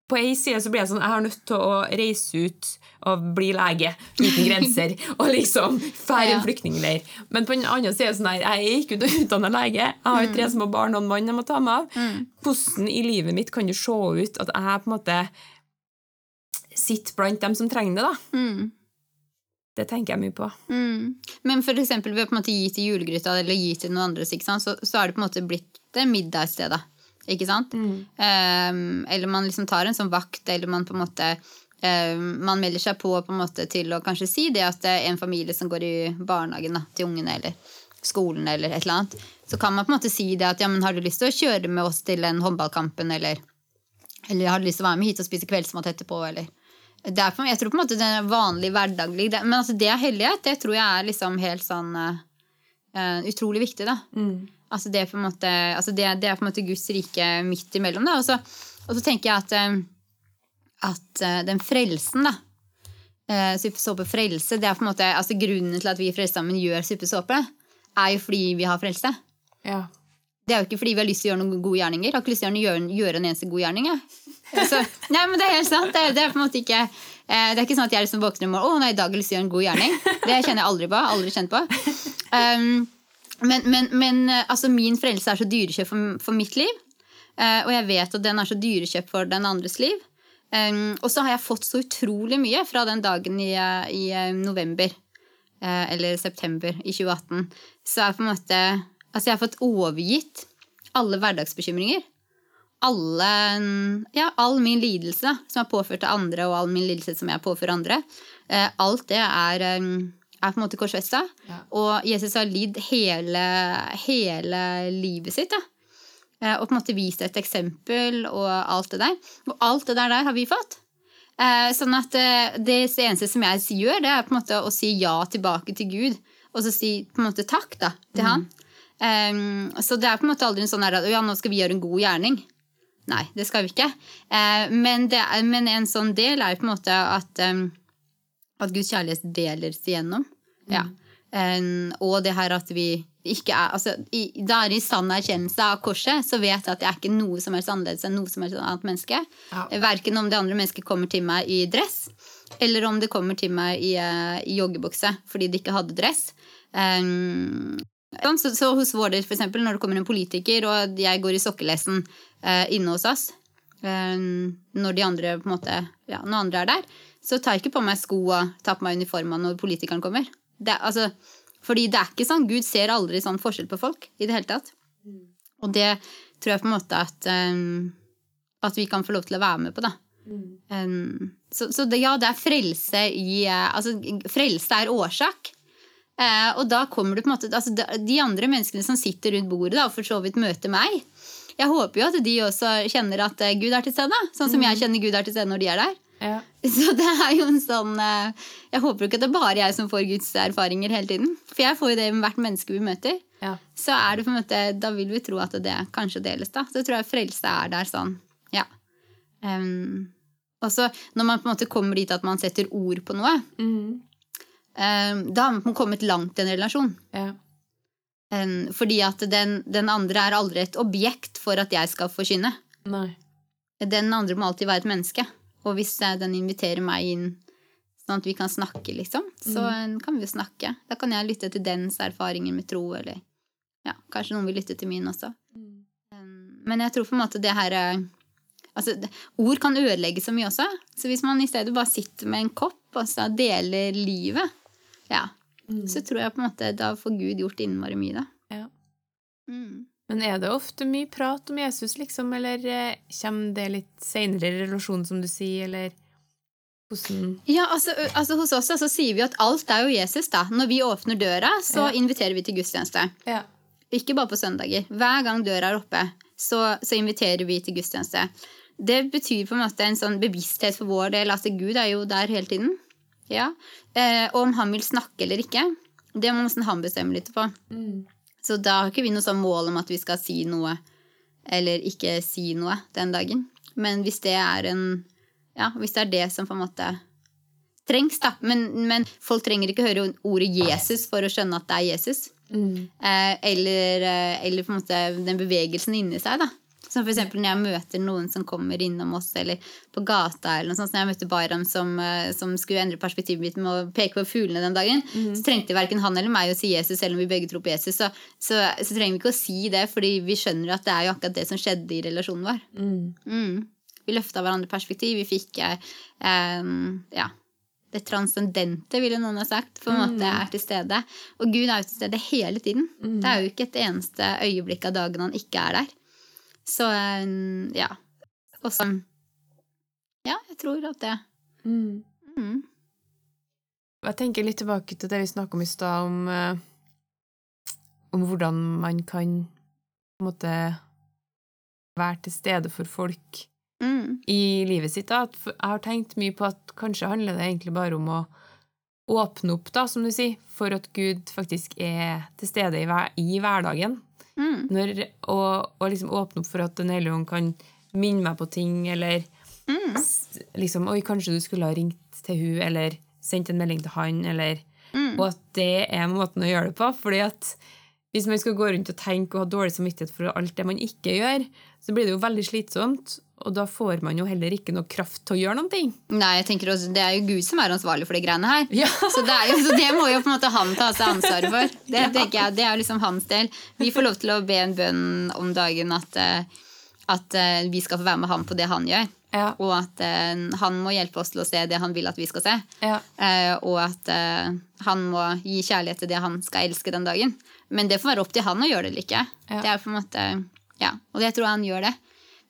på ei side så blir jeg sånn Jeg har nødt til å reise ut og bli lege uten grenser. og liksom fære Ja. en flyktningleir. Men på den andre sida sånn her, jeg er ikke utdanna lege. Jeg har tre små barn og en mann jeg må ta meg av. Hvordan i livet mitt kan det se ut at jeg på en måte sitter blant dem som trenger det? da? mm, Det tenker jeg mye på. mm. Men for eksempel ved å gi til julegryta eller gi til noen andre. Så, så har det på en måte blitt det middagsstedet. Ikke sant? Um, eller man liksom tar en sånn vakt, eller man på en måte um, Man melder seg på, på en måte til å kanskje si det at det er en familie som går i barnehagen da, til ungene, eller skolen, eller et eller annet. Så kan man på en måte si det at ja, men har du lyst til å kjøre med oss til den håndballkampen, eller, eller har du lyst til å være med hit og spise kveldsmat etterpå, eller det er jeg tror på en måte det er vanlig hverdaglig Men altså det er hellighet. Det tror jeg er liksom helt sånn uh, utrolig viktig. da. Altså det, er måte, altså det, det er på en måte Guds rike midt imellom. Og, så, og så tenker jeg at, eh, at eh, den frelsen, da eh, Suppesåpe frelse, det er på en måte, altså grunnen til at vi i Frelsesarmeen gjør suppesåpe, er jo fordi vi har frelse. Ja. Det er jo ikke fordi vi har lyst til å gjøre noen gode gjerninger. Jeg har ikke lyst til å gjøre, gjøre en eneste god gjerning. Jeg. Så, nei, men Det er helt sant. Det, er- det er på en måte ikke Det er ikke sånn at jeg liksom våkner og må, å nei, i dag har jeg lyst til å gjøre en god gjerning. Det kjenner jeg aldri på. Aldri kjent på. Um, men men, men eh, altså, min frelse er så dyrekjøpt for, for mitt liv. Eh, og jeg vet at den er så dyrekjøpt for den andres liv. Um, og så har jeg fått så utrolig mye fra den dagen i, i eh, november eller september i 2018. Så jeg, måte Altså, jeg har fått overgitt alle hverdagsbekymringer. Alle Ja, all min lidelse som er påført til andre, og all min lidelse som jeg påfører andre. Alt det er, eh, er på en måte korsfesta. Ja. Og Jesus har lidd hele, hele livet sitt. da. Eh, og på en måte vist et eksempel og alt det der. Og alt det der, der har vi fått. Eh, sånn at eh, det eneste som jeg gjør, det er på en måte å si ja tilbake til Gud. Og så si på en måte takk da, til han. Um, så det er på en måte aldri en sånn at ja, nå skal vi gjøre en god gjerning. Nei, det skal vi ikke. Uh, men, det men en sånn del er på en måte at, um, at Guds kjærlighet deles igjennom. Ja. Um, og det her at vi ikke er altså, i, Da er i sann erkjennelse av korset, så vet jeg at jeg er ikke noe som helst annerledes enn noe som helst annet menneske. Ja. Verken om det andre mennesket kommer til meg i dress, eller om det kommer til meg i, eh, i joggebukse fordi de ikke hadde dress. Um, Så, så hos vår del, for eksempel, når det kommer en politiker, og jeg går i sokkelesten uh, inne hos oss, eh, når de andre på en måte, ja, når andre er der, så tar jeg ikke på meg skoa, tar på meg uniformen når politikeren kommer. Det, altså, fordi det er ikke sånn. Gud ser aldri sånn forskjell på folk i det hele tatt. Og det tror jeg på en måte at, um, at vi kan få lov til å være med på, da. Um, så så det, ja, det er frelse i eh, Altså, frelse er årsak. Uh, og da kommer du på en måte altså, de, andre menneskene som sitter rundt bordet da, og for så vidt møter meg, jeg håper jo at de også kjenner at eh, Gud er til stede. Sånn som jeg kjenner Gud er til stede når de er der. Ja. Så det er jo en sånn eh, Jeg håper jo ikke at det er bare jeg som får Guds erfaringer hele tiden. For jeg får jo det med hvert menneske vi møter. Ja. Så er det på en måte, da vil vi tro at det kanskje deles, da. Så tror jeg frelse er der sånn. Ja. Um, og så når man på en måte kommer dit at man setter ord på noe, mm. um, da har man kommet langt i en relasjon. ja. Um, fordi at den, den andre er aldri et objekt for at jeg skal forkynne. Nei. Den andre må alltid være et menneske. Og hvis eh, den inviterer meg inn sånn at vi kan snakke, liksom, så mm. kan vi jo snakke. Da kan jeg lytte til dens erfaringer med tro, eller ja, kanskje noen vil lytte til min også. Mm. Men jeg tror på en måte det her eh, Altså, ord kan ødelegge så mye også. Så hvis man i stedet bare sitter med en kopp og så deler livet, ja, så tror jeg på en måte da får Gud gjort innmari mye, da. Ja. Mm. Men er det ofte mye prat om Jesus, liksom, eller eh, kommer det litt seinere i relasjonen, som du sier, eller hvordan Ja, altså, altså Hos oss så sier vi at alt er jo Jesus. da. Når vi åpner døra, så Ja. inviterer vi til gudstjeneste. Ja. Ikke bare på søndager. Hver gang døra er oppe, så, så inviterer vi til gudstjeneste. Det betyr på en måte en sånn bevissthet for vår del. Altså Gud er jo der hele tiden. Ja. Eh, og om han vil snakke eller ikke, det må nesten han bestemme litt på. Så da har ikke vi noe sånn mål om at vi skal si noe eller ikke si noe den dagen. Men hvis det er en Ja, hvis det er det som på en måte trengs, da. Men, men folk trenger ikke høre ordet Jesus for å skjønne at det er Jesus. Eh, eller, eh, eller på en måte den bevegelsen inni seg, da. Som eksempel når jeg møter noen som kommer innom oss, eller på gata, eller noe sånt. Når jeg møtte Bayram som, eh, som skulle endre perspektivet mitt med å peke på fuglene den dagen, så trengte verken han eller meg å si Jesus, selv om vi begge tror på Jesus. Så, så, så trenger vi ikke å si det, fordi vi skjønner at det er jo akkurat det som skjedde i relasjonen vår. Mm. Vi løfta hverandre perspektiv. Vi fikk eh, eh, ja, det transcendente, ville noen ha sagt, på en måte er til stede. Og Gud er jo til stede hele tiden. Det er jo ikke et eneste øyeblikk av dagen han ikke er der. Så eh, ja. Og så Ja, jeg tror at det mm. Jeg tenker litt tilbake til det vi snakka om i stad, om, eh, om hvordan man kan på en måte være til stede for folk Mm. i livet sitt. Da. Jeg har tenkt mye på at kanskje handler det egentlig bare om å åpne opp, da, som du sier, for at Gud faktisk er til stede i, hver, i hverdagen. Mm. Når, og, og liksom åpne opp for at Den hellige ånd kan minne meg på ting, eller Mm. liksom Oi, kanskje du skulle ha ringt til hun eller sendt en melding til han, eller Mm. Og at det er måten å gjøre det på. fordi at hvis man skal gå rundt og tenke og ha dårlig samvittighet for alt det man ikke gjør, så blir det jo veldig slitsomt, og da får man jo heller ikke noe kraft til å gjøre noen ting. Nei, jeg tenker også, Det er jo Gud som er ansvarlig for de greiene her. Ja. Så, det er jo, så det må jo på en måte han ta seg ansvaret for. Det tenker jeg, det er jo liksom hans del. Vi får lov til å be en bønn om dagen at, eh, at eh, vi skal få være med ham på det han gjør. Ja. Og at uh, han må hjelpe oss til å se det han vil at vi skal se. Ja. Uh, og at uh, han må gi kjærlighet til det han skal elske den dagen. Men det får være opp til han å gjøre det eller ikke. Ja. Det er på en måte, ja, Og jeg tror han gjør det.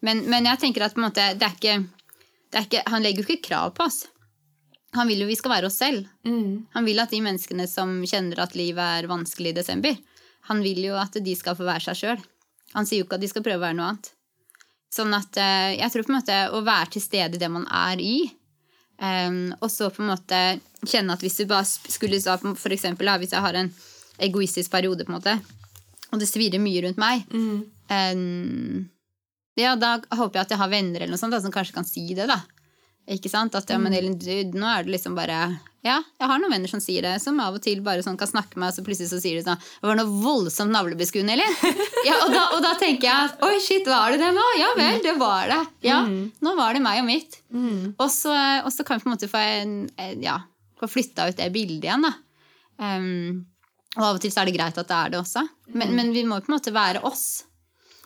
Men, men jeg tenker at måte, det er ikke, det er ikke, han legger jo ikke krav på oss. Han vil jo vi skal være oss selv. Mm. Han vil at de menneskene som kjenner at livet er vanskelig i desember, han vil jo at de skal få være seg sjøl. Han sier jo ikke at de skal prøve å være noe annet. Sånn at eh, jeg tror på en måte å være til stede i det man er i, um, og så på en måte kjenne at hvis du bare skulle sa for eksempel, hvis jeg har en egoistisk periode, på en måte, og det svirrer mye rundt meg, em, ja, da håper jeg at jeg har venner eller noe sånt da, som kanskje kan si det, da. Ikke sant? At ja, men Elin, du, nå er det liksom bare Ja, jeg har noen venner som sier det, som av og til bare sånn kan snakke med meg, og så plutselig så sier de sånn Det var noe voldsomt navlebeskuende, Elin. Ja, og, da, og da tenker jeg at oi, shit, var det det nå? Ja vel, det var det. Ja, nå var det meg og mitt. Og, så, og så kan vi på en måte få, ja, få flytta ut det bildet igjen, da. Em, Og av og til så er det greit at det er det også. Men, men vi må jo på en måte være oss.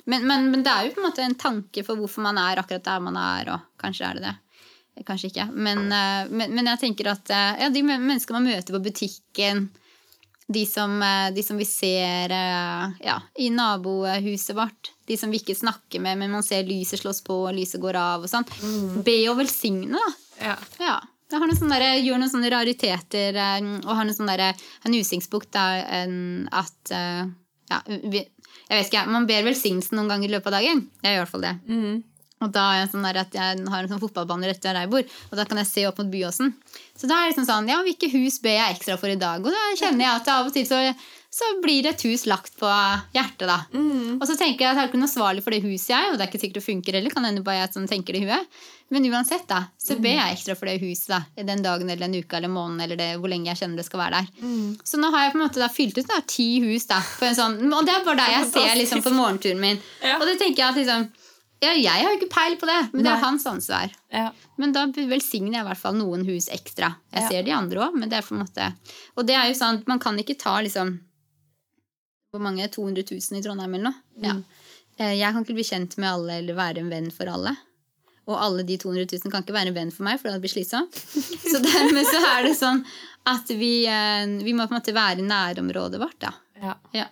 Men, men, men, det er jo på en måte en tanke for hvorfor man er akkurat der man er, og kanskje er det det. Kanskje ikke. Men, eh, men jeg tenker at eh, ja, de menneskene man møter på butikken, de som, eh, de som vi ser ja, i nabohuset vårt, de som vi ikke snakker med, men man ser lyset slås på, og lyset går av og sånn. Mm. Be og velsigne, da. Ja. ja. Jeg har noen sånne der, gjør noen sånne rariteter og har noen sånne der, en utsiktsbukt at ja, vi, jeg vet ikke, Man ber velsignelsen noen ganger i løpet av dagen. Jeg gjør i hvert fall det. Mm. Og da er jeg sånn at jeg har en sånn fotballbane rett der jeg bor, og da kan jeg se opp mot Byåsen. Så da er det liksom sånn, ja, hvilke hus ber jeg ekstra for i dag? Og da kjenner jeg at av og til så, så blir et hus lagt på hjertet, da. Mm. Og så tenker jeg at jeg er ikke noe ansvarlig for det huset, jeg, og det er ikke sikkert det funker heller. kan hende bare jeg sånn tenker det i huet. Men uansett, da, så ber jeg ekstra for det huset da, den dagen eller den uka eller måneden eller det, hvor lenge jeg kjenner det skal være der. Mm. Så nå har jeg på en måte da fylt ut da, ti hus, da, sånn, og det er bare der jeg ser liksom, på morgenturen min. Ja. Og det tenker jeg at liksom ja, jeg har jo ikke peil på det, men det er hans ansvar. Ja. Men da velsigner jeg i hvert fall noen hus ekstra. Jeg ja. ser de andre òg, men det er på en måte Og det er jo sånn, man kan ikke ta liksom Hvor mange? 200 000 i Trondheim eller noe? Mm. Ja. Eh, jeg kan ikke bli kjent med alle eller være en venn for alle. Og alle de 200 000 kan ikke være en venn for meg, for det hadde blitt slitsomt. Så dermed så er det sånn at vi, eh, vi må på en måte være i nærområdet vårt, da. Ja. ja.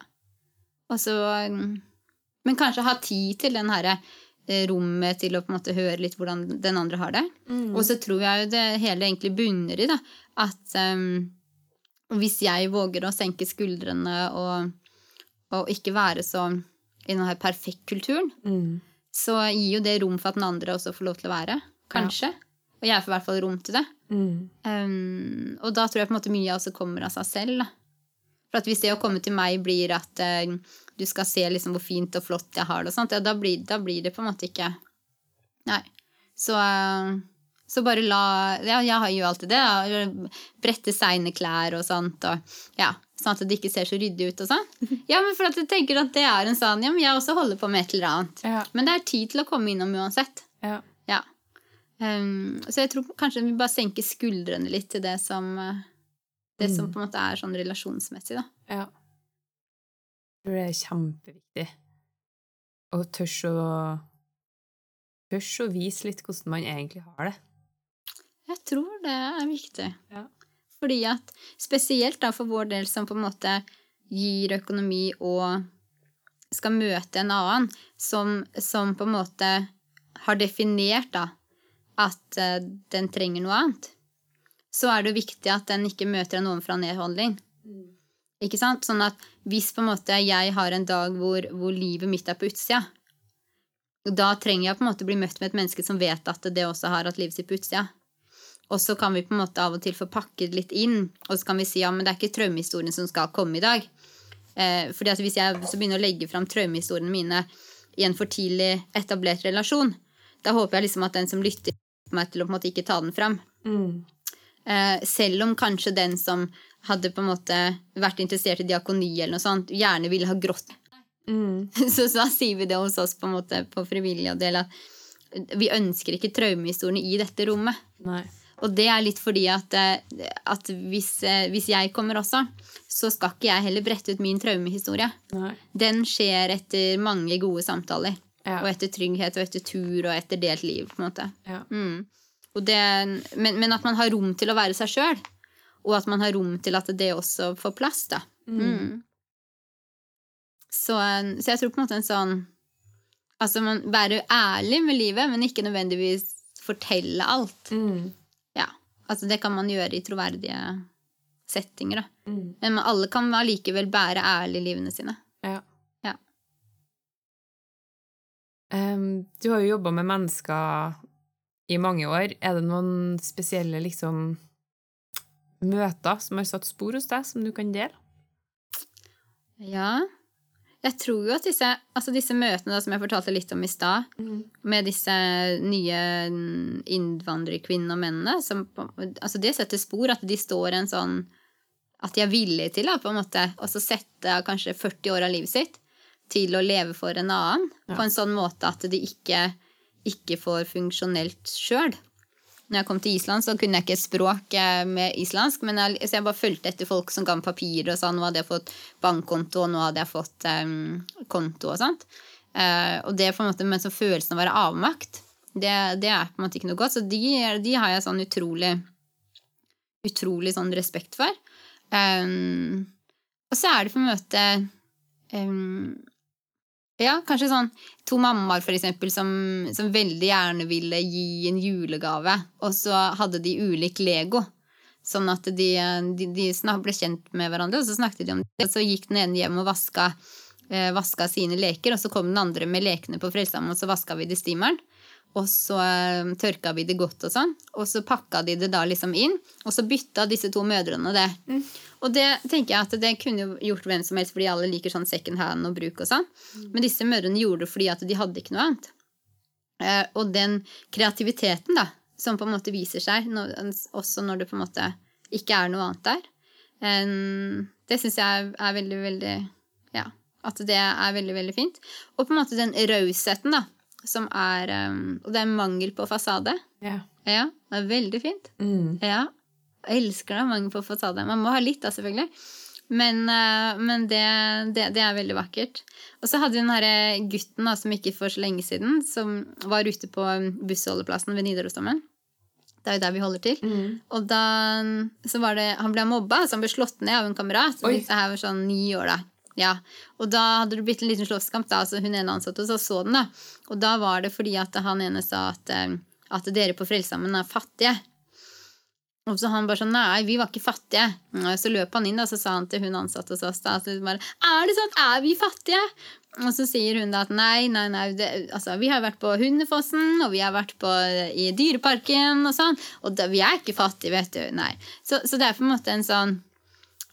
Og så mm, Men kanskje ha tid til den herre Eh, rommet til å på en måte høre litt hvordan den andre har det. Mm. Og så tror jeg jo det hele egentlig bunner i da, at um, hvis jeg våger å senke skuldrene og, og ikke være så i denne perfekt-kulturen, mm. Så gir jo det rom for at den andre også får lov til å være. Kanskje. Ja. Og jeg får i hvert fall rom til det. Mm. Um, og da tror jeg på en måte mye også kommer av seg selv. Da. For at hvis det å komme til meg blir at uh, du skal se liksom hvor fint og flott jeg har det, og sånt, ja, da, blir, da, blir, det på en måte ikke Nei. Så, så bare la Ja, jeg har jo alltid det. Ja. Brette seine klær og sånt. Og, ja, sånn at det ikke ser så ryddig ut og sånn. Ja, men for at jeg tenker at det er en sånn Ja, men jeg også holder på med et eller annet. Ja. Men det er tid til å komme innom uansett. Ja. ja. Um, så jeg tror kanskje vi bare senker skuldrene litt til det som Det mm. som på en måte er sånn relasjonsmessig, da. Ja tror det er kjempeviktig å tørre å Tørre å vise litt hvordan man egentlig har det. Jeg tror det er viktig. Ja. Fordi at spesielt da for vår del som på en måte gir økonomi og skal møte en annen som, som på en måte har definert da at uh, den trenger noe annet, så er det jo viktig at den ikke møter en ovenfra nedholdning. Mm. Ikke sant? Sånn at hvis på en måte jeg har en dag hvor, hvor livet mitt er på utsida, da trenger jeg på en måte bli møtt med et menneske som vet at det også har hatt livet sitt på utsida. Og så kan vi på en måte av og til få pakket litt inn, og så kan vi si ja, men det er ikke traumehistorien som skal komme i dag. Eh, fordi at hvis jeg så begynner å legge fram traumehistoriene mine i en for tidlig etablert relasjon, da håper jeg liksom at den som lytter meg til å på en måte ikke ta den fram. Mm. Eh, selv om kanskje den som hadde på en måte vært interessert i diakoni, eller noe sånt, gjerne ville ha grått. Mm. Så da sier vi det hos oss på en måte på frivillig del at vi ønsker ikke traumehistoriene i dette rommet. Nei. Og det er litt fordi at, eh, at hvis, eh, hvis, jeg kommer også, så skal ikke jeg heller brette ut min traumehistorie. Nei. Den skjer etter mange gode samtaler. Ja. Og etter trygghet og etter tur og etter delt liv. på en måte. Ja. Mm. Det, men, men, at man har rom til å være seg sjøl og at man har rom til at det også får plass, da. Mm. Mm. Så, så, jeg tror på en måte en sånn Altså man være ærlig med livet, men ikke nødvendigvis fortelle alt. Mm. Altså det kan man gjøre i troverdige settinger, da. Mm. Men alle kan allikevel bære ærlig livene sine. Ja. ja. Um, du har jo jobba med mennesker i mange år. Er det noen spesielle liksom møter som har satt spor hos deg, som du kan dele? Ja. Jeg tror jo at disse, altså disse møtene da, som jeg fortalte litt om i stad, mm. med disse nye innvandrerkvinnene og mennene som, altså Det setter spor, at de står en sånn At de er villige til da, på en måte, å sette kanskje 40 år av livet sitt til å leve for en annen ja. på en sånn måte at de ikke, ikke får funksjonelt sjøl. Når jeg kom til Island, så kunne jeg ikke språk eh, med islandsk, men jeg, så jeg bare fulgte etter folk som ga meg papirer og sa nå hadde jeg fått bankkonto, og nå hadde jeg fått um, konto og sånt. Uh, og det på en måte, Men så følelsen av å være avmakt, det, det, er på en måte ikke noe godt. Så de, de har jeg sånn utrolig utrolig sånn respekt for. Um, og så er det på en måte um, ja, kanskje sånn to mammaer for eksempel, som, som, veldig gjerne ville gi en julegave, og så hadde de ulik Lego. Sånn at de, de, de ble kjent med hverandre, og så snakket de om det. Så gikk den ene hjem og vaska, eh, vaska sine leker, og så kom den andre med lekene på Frelsesarmeen, og så vaska vi det i steameren. Og så um, tørka vi det godt, og sånn. Og så pakka de det da liksom inn. Og så bytta disse to mødrene det. Mm. Og det tenker jeg at det kunne gjort hvem som helst, fordi alle liker sånn second hand og bruk og sånn. Mm. Men disse mødrene gjorde det fordi at de hadde ikke noe annet. Eh, og den kreativiteten da, som på en måte viser seg også når det på en måte ikke er noe annet der, eh, det syns jeg er veldig, veldig Ja. At det er veldig, veldig fint. Og på en måte den rausheten, da som er um, Og det er mangel på fasade. Ja. ja det er veldig fint. Mm. Ja. Jeg elsker det. Mangel på fasade. Man må ha litt, da, selvfølgelig. Men, uh, men det, det, det, er veldig vakkert. Og så hadde vi den herre gutten da, som ikke for så lenge siden, som var ute på bussholdeplassen ved Nidarosdomen. Det er jo der vi holder til. Mm. Og da så var det, Han ble mobba, så han ble slått ned av en kamerat. Så Her var sånn ni år da. Ja, og da hadde det blitt en liten slåsskamp. da, altså Hun ene ansatte og så, så den. da. Og da var det fordi at han ene sa at, eh, at dere på Frelsesarmeen er fattige. Og så han bare sånn Nei, vi var ikke fattige. Og så løp han inn da, så sa han til hun ansatte hos oss da, altså bare, Er det sånn? Er vi fattige? Og så sier hun da at nei, nei, nei, det, altså, vi har vært på Hundefossen, og vi har vært på, i Dyreparken og sånn, og da, vi er ikke fattige, vet du. Nei. Så, så det er på en måte en sånn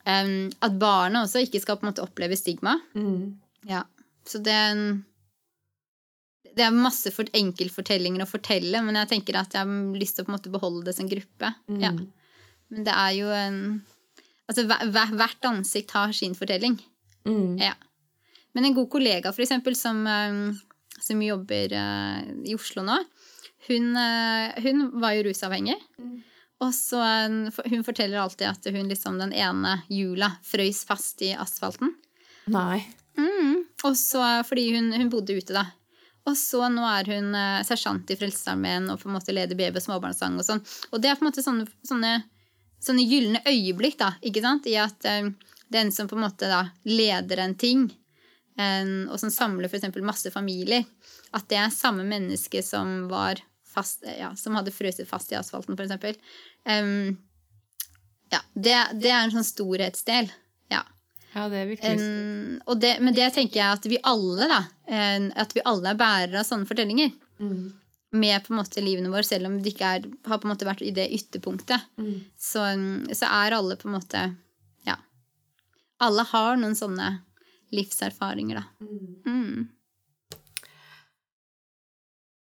um, at barna også ikke skal på en måte oppleve stigma. Mm. Ja. Så det er, en, det er masse for enkeltfortellinger å fortelle, men jeg tenker at jeg har lyst til å på en måte beholde det som gruppe. Mm. Ja. Men det er jo en Altså hvert ansikt har sin fortelling. Mm. Ja. Men en god kollega, for eksempel, som, som jobber uh, i Oslo nå, hun, uh, hun var jo rusavhengig. Mm. Og så Hun forteller alltid at hun liksom den ene jula frøys fast i asfalten. Nei. Mm. Og så, fordi hun, hun, bodde ute, da. Og så nå er hun eh, sersjant i Frelsesarmeen og på en måte leder BB småbarnssang. Og sånn. Og det er på en måte sånne, sånne, sånne gylne øyeblikk da, ikke sant? i at eh, den som på en måte da leder en ting, en, og som samler f.eks. masse familier, at det er samme menneske som var fast, ja, som hadde frøset fast i asfalten, f.eks. Um, ja, det, det, er en sånn storhetsdel. Ja. ja det er virkelig um, det, Men det tenker jeg at vi alle da, at vi alle er bærere av sånne fortellinger. Mm. Med på en måte livene våre, selv om det ikke er, har på en måte vært i det ytterpunktet. Mm. Så, så, er alle på en måte Ja. Alle har noen sånne livserfaringer, da. Mm.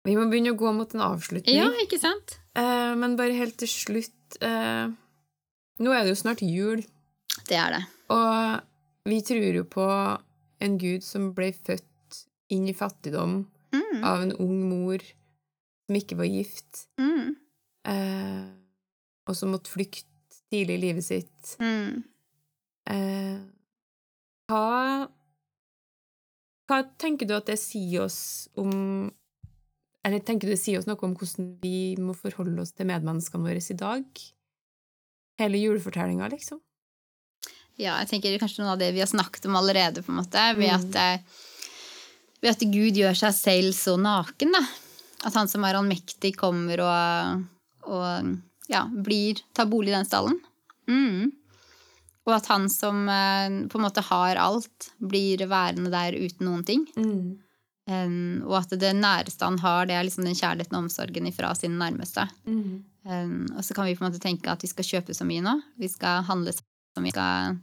Vi må begynne å gå mot en avslutning. Ja, ikke sant? Eh, men bare helt til slutt eh, Nå er det jo snart jul. Det er det. Og vi tror jo på en gud som ble født inn i fattigdom mm. av en ung mor som ikke var gift, mm. eh, og som måtte flykte tidlig i livet sitt. Mm. Eh, hva Hva tenker du at det sier oss om eller tenker du det sier oss noe om hvordan vi må forholde oss til medmenneskene våre i dag? Hele julefortellinga, liksom? Ja, jeg tenker kanskje noe av det vi har snakket om allerede, på en måte. Ved, mm. at, eh, ved at Gud gjør seg selv så naken, da. At han som er allmektig, kommer og, og ja, blir, tar bolig i den stallen. Mm. Og at han som eh, på en måte har alt, blir værende der uten noen ting. Mm. Um, og at det næreste han har, det er liksom den kjærligheten og omsorgen fra sine nærmeste. Mm. Um, og så kan vi på en måte tenke at vi skal kjøpe så mye nå. Vi skal handle så mye. Skal,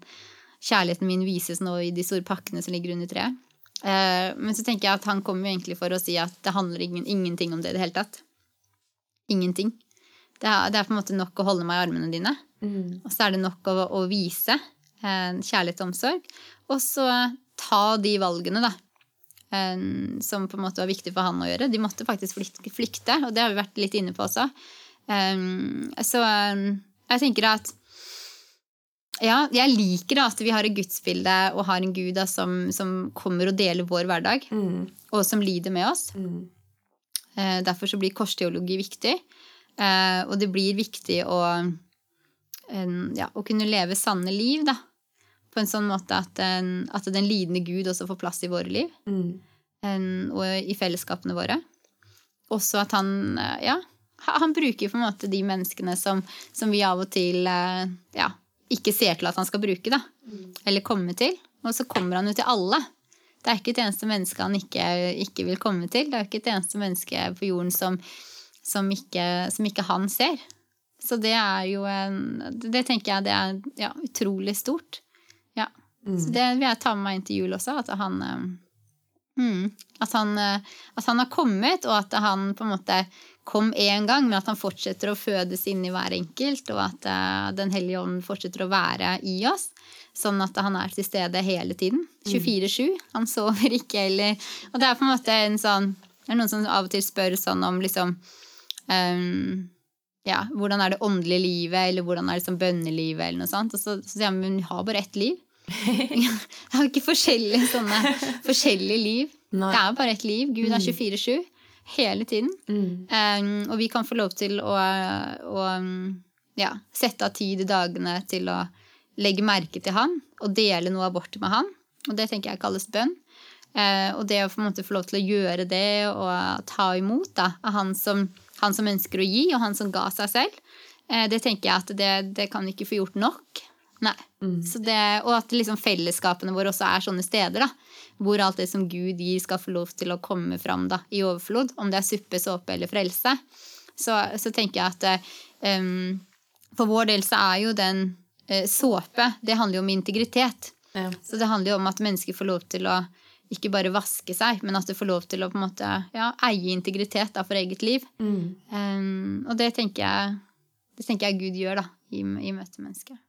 kjærligheten min vises nå i de store pakkene som ligger under treet. Uh, men så tenker jeg at han kommer jo egentlig for å si at det handler ingen, ingenting om det i det hele tatt. Ingenting. Det er, det er, på en måte nok å holde meg i armene dine. Mm. Og så er det nok å, å vise uh, kjærlighet og omsorg. Og så ta de valgene, da som på en måte var viktig for han å gjøre. De måtte faktisk flykte, og det har vi vært litt inne på også. Um, så um, jeg tenker at ja, jeg liker da at vi har et gudsbilde og har en gud da, som, som kommer og deler vår hverdag, Mm. og som lider med oss. Mm. Eh, derfor så blir korsteologi viktig. Eh, og det blir viktig å, ja, å kunne leve sanne liv, da. På en sånn måte at, en, at den lidende Gud også får plass i våre liv. Mm. En, og i fellesskapene våre. Også at han eh, ja, han bruker på en måte de menneskene som, som vi av og til eh, ja, ikke ser til at han skal bruke, da. Eller komme til. Og så kommer han jo til alle. Det er ikke et eneste menneske han ikke, ikke vil komme til. Det er ikke et eneste menneske på jorden som, som, ikke, som ikke han ser. Så det er jo en Det tenker jeg det er ja, utrolig stort. Ja. Så det vil jeg ta med meg inn til jul også, at han eh, mm, at, han, eh, at han har kommet, og at han på en måte kom én gang, men at han fortsetter å fødes inn i hver enkelt, og at eh, Den hellige ånd fortsetter å være i oss. Sånn at han er til stede hele tiden. 24-7. Han sover ikke eller Og det er på en måte en sånn Det er noen som av og til spør sånn om liksom ehm, ja, hvordan er det åndelige livet, eller hvordan er det som bønnelivet, eller noe sånt. Og så, så sier han, men vi har bare ett liv. det har ikke forskjellige sånne forskjellige liv. Nei. Det er bare ett liv. Gud er 24-7 hele tiden. Mm. Um, og vi kan få lov til å, å ja, sette av tid i dagene til å legge merke til han og dele noe av vårt med han. Og det tenker jeg kalles bønn. Uh, og det å få lov til å gjøre det og ta imot da, av han som, han som ønsker å gi, og han som ga seg selv, eh, det tenker jeg at det, det kan ikke få gjort nok. Nei. Så det, og at liksom fellesskapene våre også er sånne steder. da, Hvor alt det som Gud gir, skal få lov til å komme fram da, i overflod. Om det er suppe, såpe eller frelse. Så, så tenker jeg at um, for vår del så er jo den uh, såpe Det handler jo om integritet. Ja. Så det handler jo om at mennesker får lov til å ikke bare vaske seg, men at du får lov til å på en måte ja, eie integritet da, for eget liv. Mm. Um, og det tenker, jeg, det tenker jeg Gud gjør da, i, i møte med mennesket.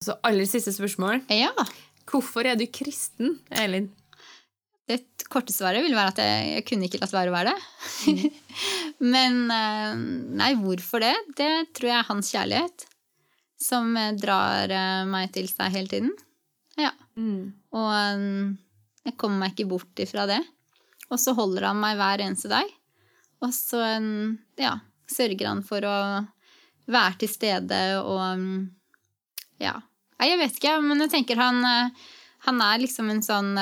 Så aller siste spørsmål. Ja, Hvorfor er du kristen, Elin? det korte svaret vil være at jeg, jeg kunne ikke latt være å være det. Men eh, nei, hvorfor det? Det tror jeg er hans kjærlighet som eh, drar eh, meg til seg hele tiden. Ja. Mm. Og um, jeg kommer meg ikke bort ifra det. Og så holder han meg hver eneste dag. Og så um, ja, sørger han for å være til stede og um, ja. Jeg vet ikke, men jeg tenker han, uh, han er liksom en sånn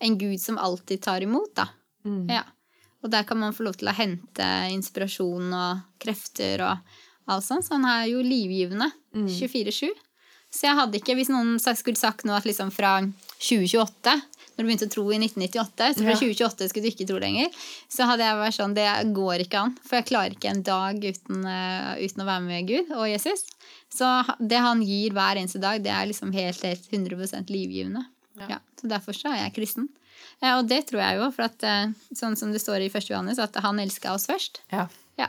En gud som alltid tar imot, da. Mm. Ja. Og der kan man få lov til å hente inspirasjon og krefter og alt sånt. Så han er jo livgivende. 24-7. Så jeg hadde ikke, hvis noen skulle sagt noe at liksom fra 2028 når du begynte å tro i 1998, så fra Ja. 2028 skulle du ikke tro lenger, så hadde jeg vært sånn Det går ikke an. For jeg klarer ikke en dag uten, eh, uten å være med Gud og Jesus. Så det han gir hver eneste dag, det er liksom helt, helt 100 livgivende. Ja. Ja. så derfor så er jeg kristen. Eh, og det tror jeg jo, for at eh, sånn som det står i 1. Johannes, at han elska oss først. Ja. Ja.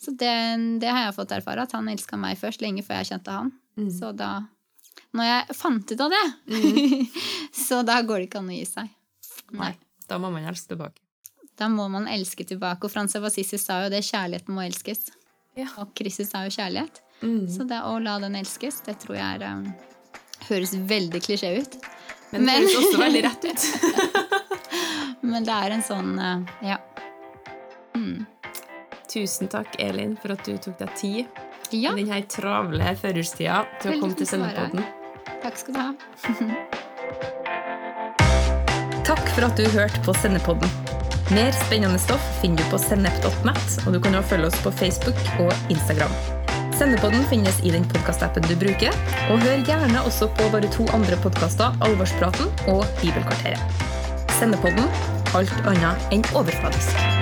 Så det, det har jeg fått erfare, at han elska meg først, lenge før jeg kjente han. Så da Når jeg fant ut av det, så da går det ikke an å gi seg. Nei. Da må man elske tilbake. Da må man elske tilbake. Og Frans av Assisi sa jo det, kjærligheten må elskes. Ja. Og Kristus sa jo kjærlighet. Mm. Så det å la den elskes, det tror jeg er, um, høres veldig klisjé ut. Men det høres også veldig rett ut. Men det er en sånn uh, Ja. Mm. Tusen takk, Elin, for at du tok deg tid Ja, i denne travle førjulstida til å komme til. Sendepodden. takk skal du ha. Takk for at du hørte på Sendepodden. Mer spennende stoff finner du på sennep.net, og du kan også følge oss på Facebook og Instagram. Sendepodden finnes i den podkastappen du bruker, og hør gjerne også på våre to andre podkaster, Alvorspraten og Bibelkvarteret. Sendepodden alt annet enn overfladisk.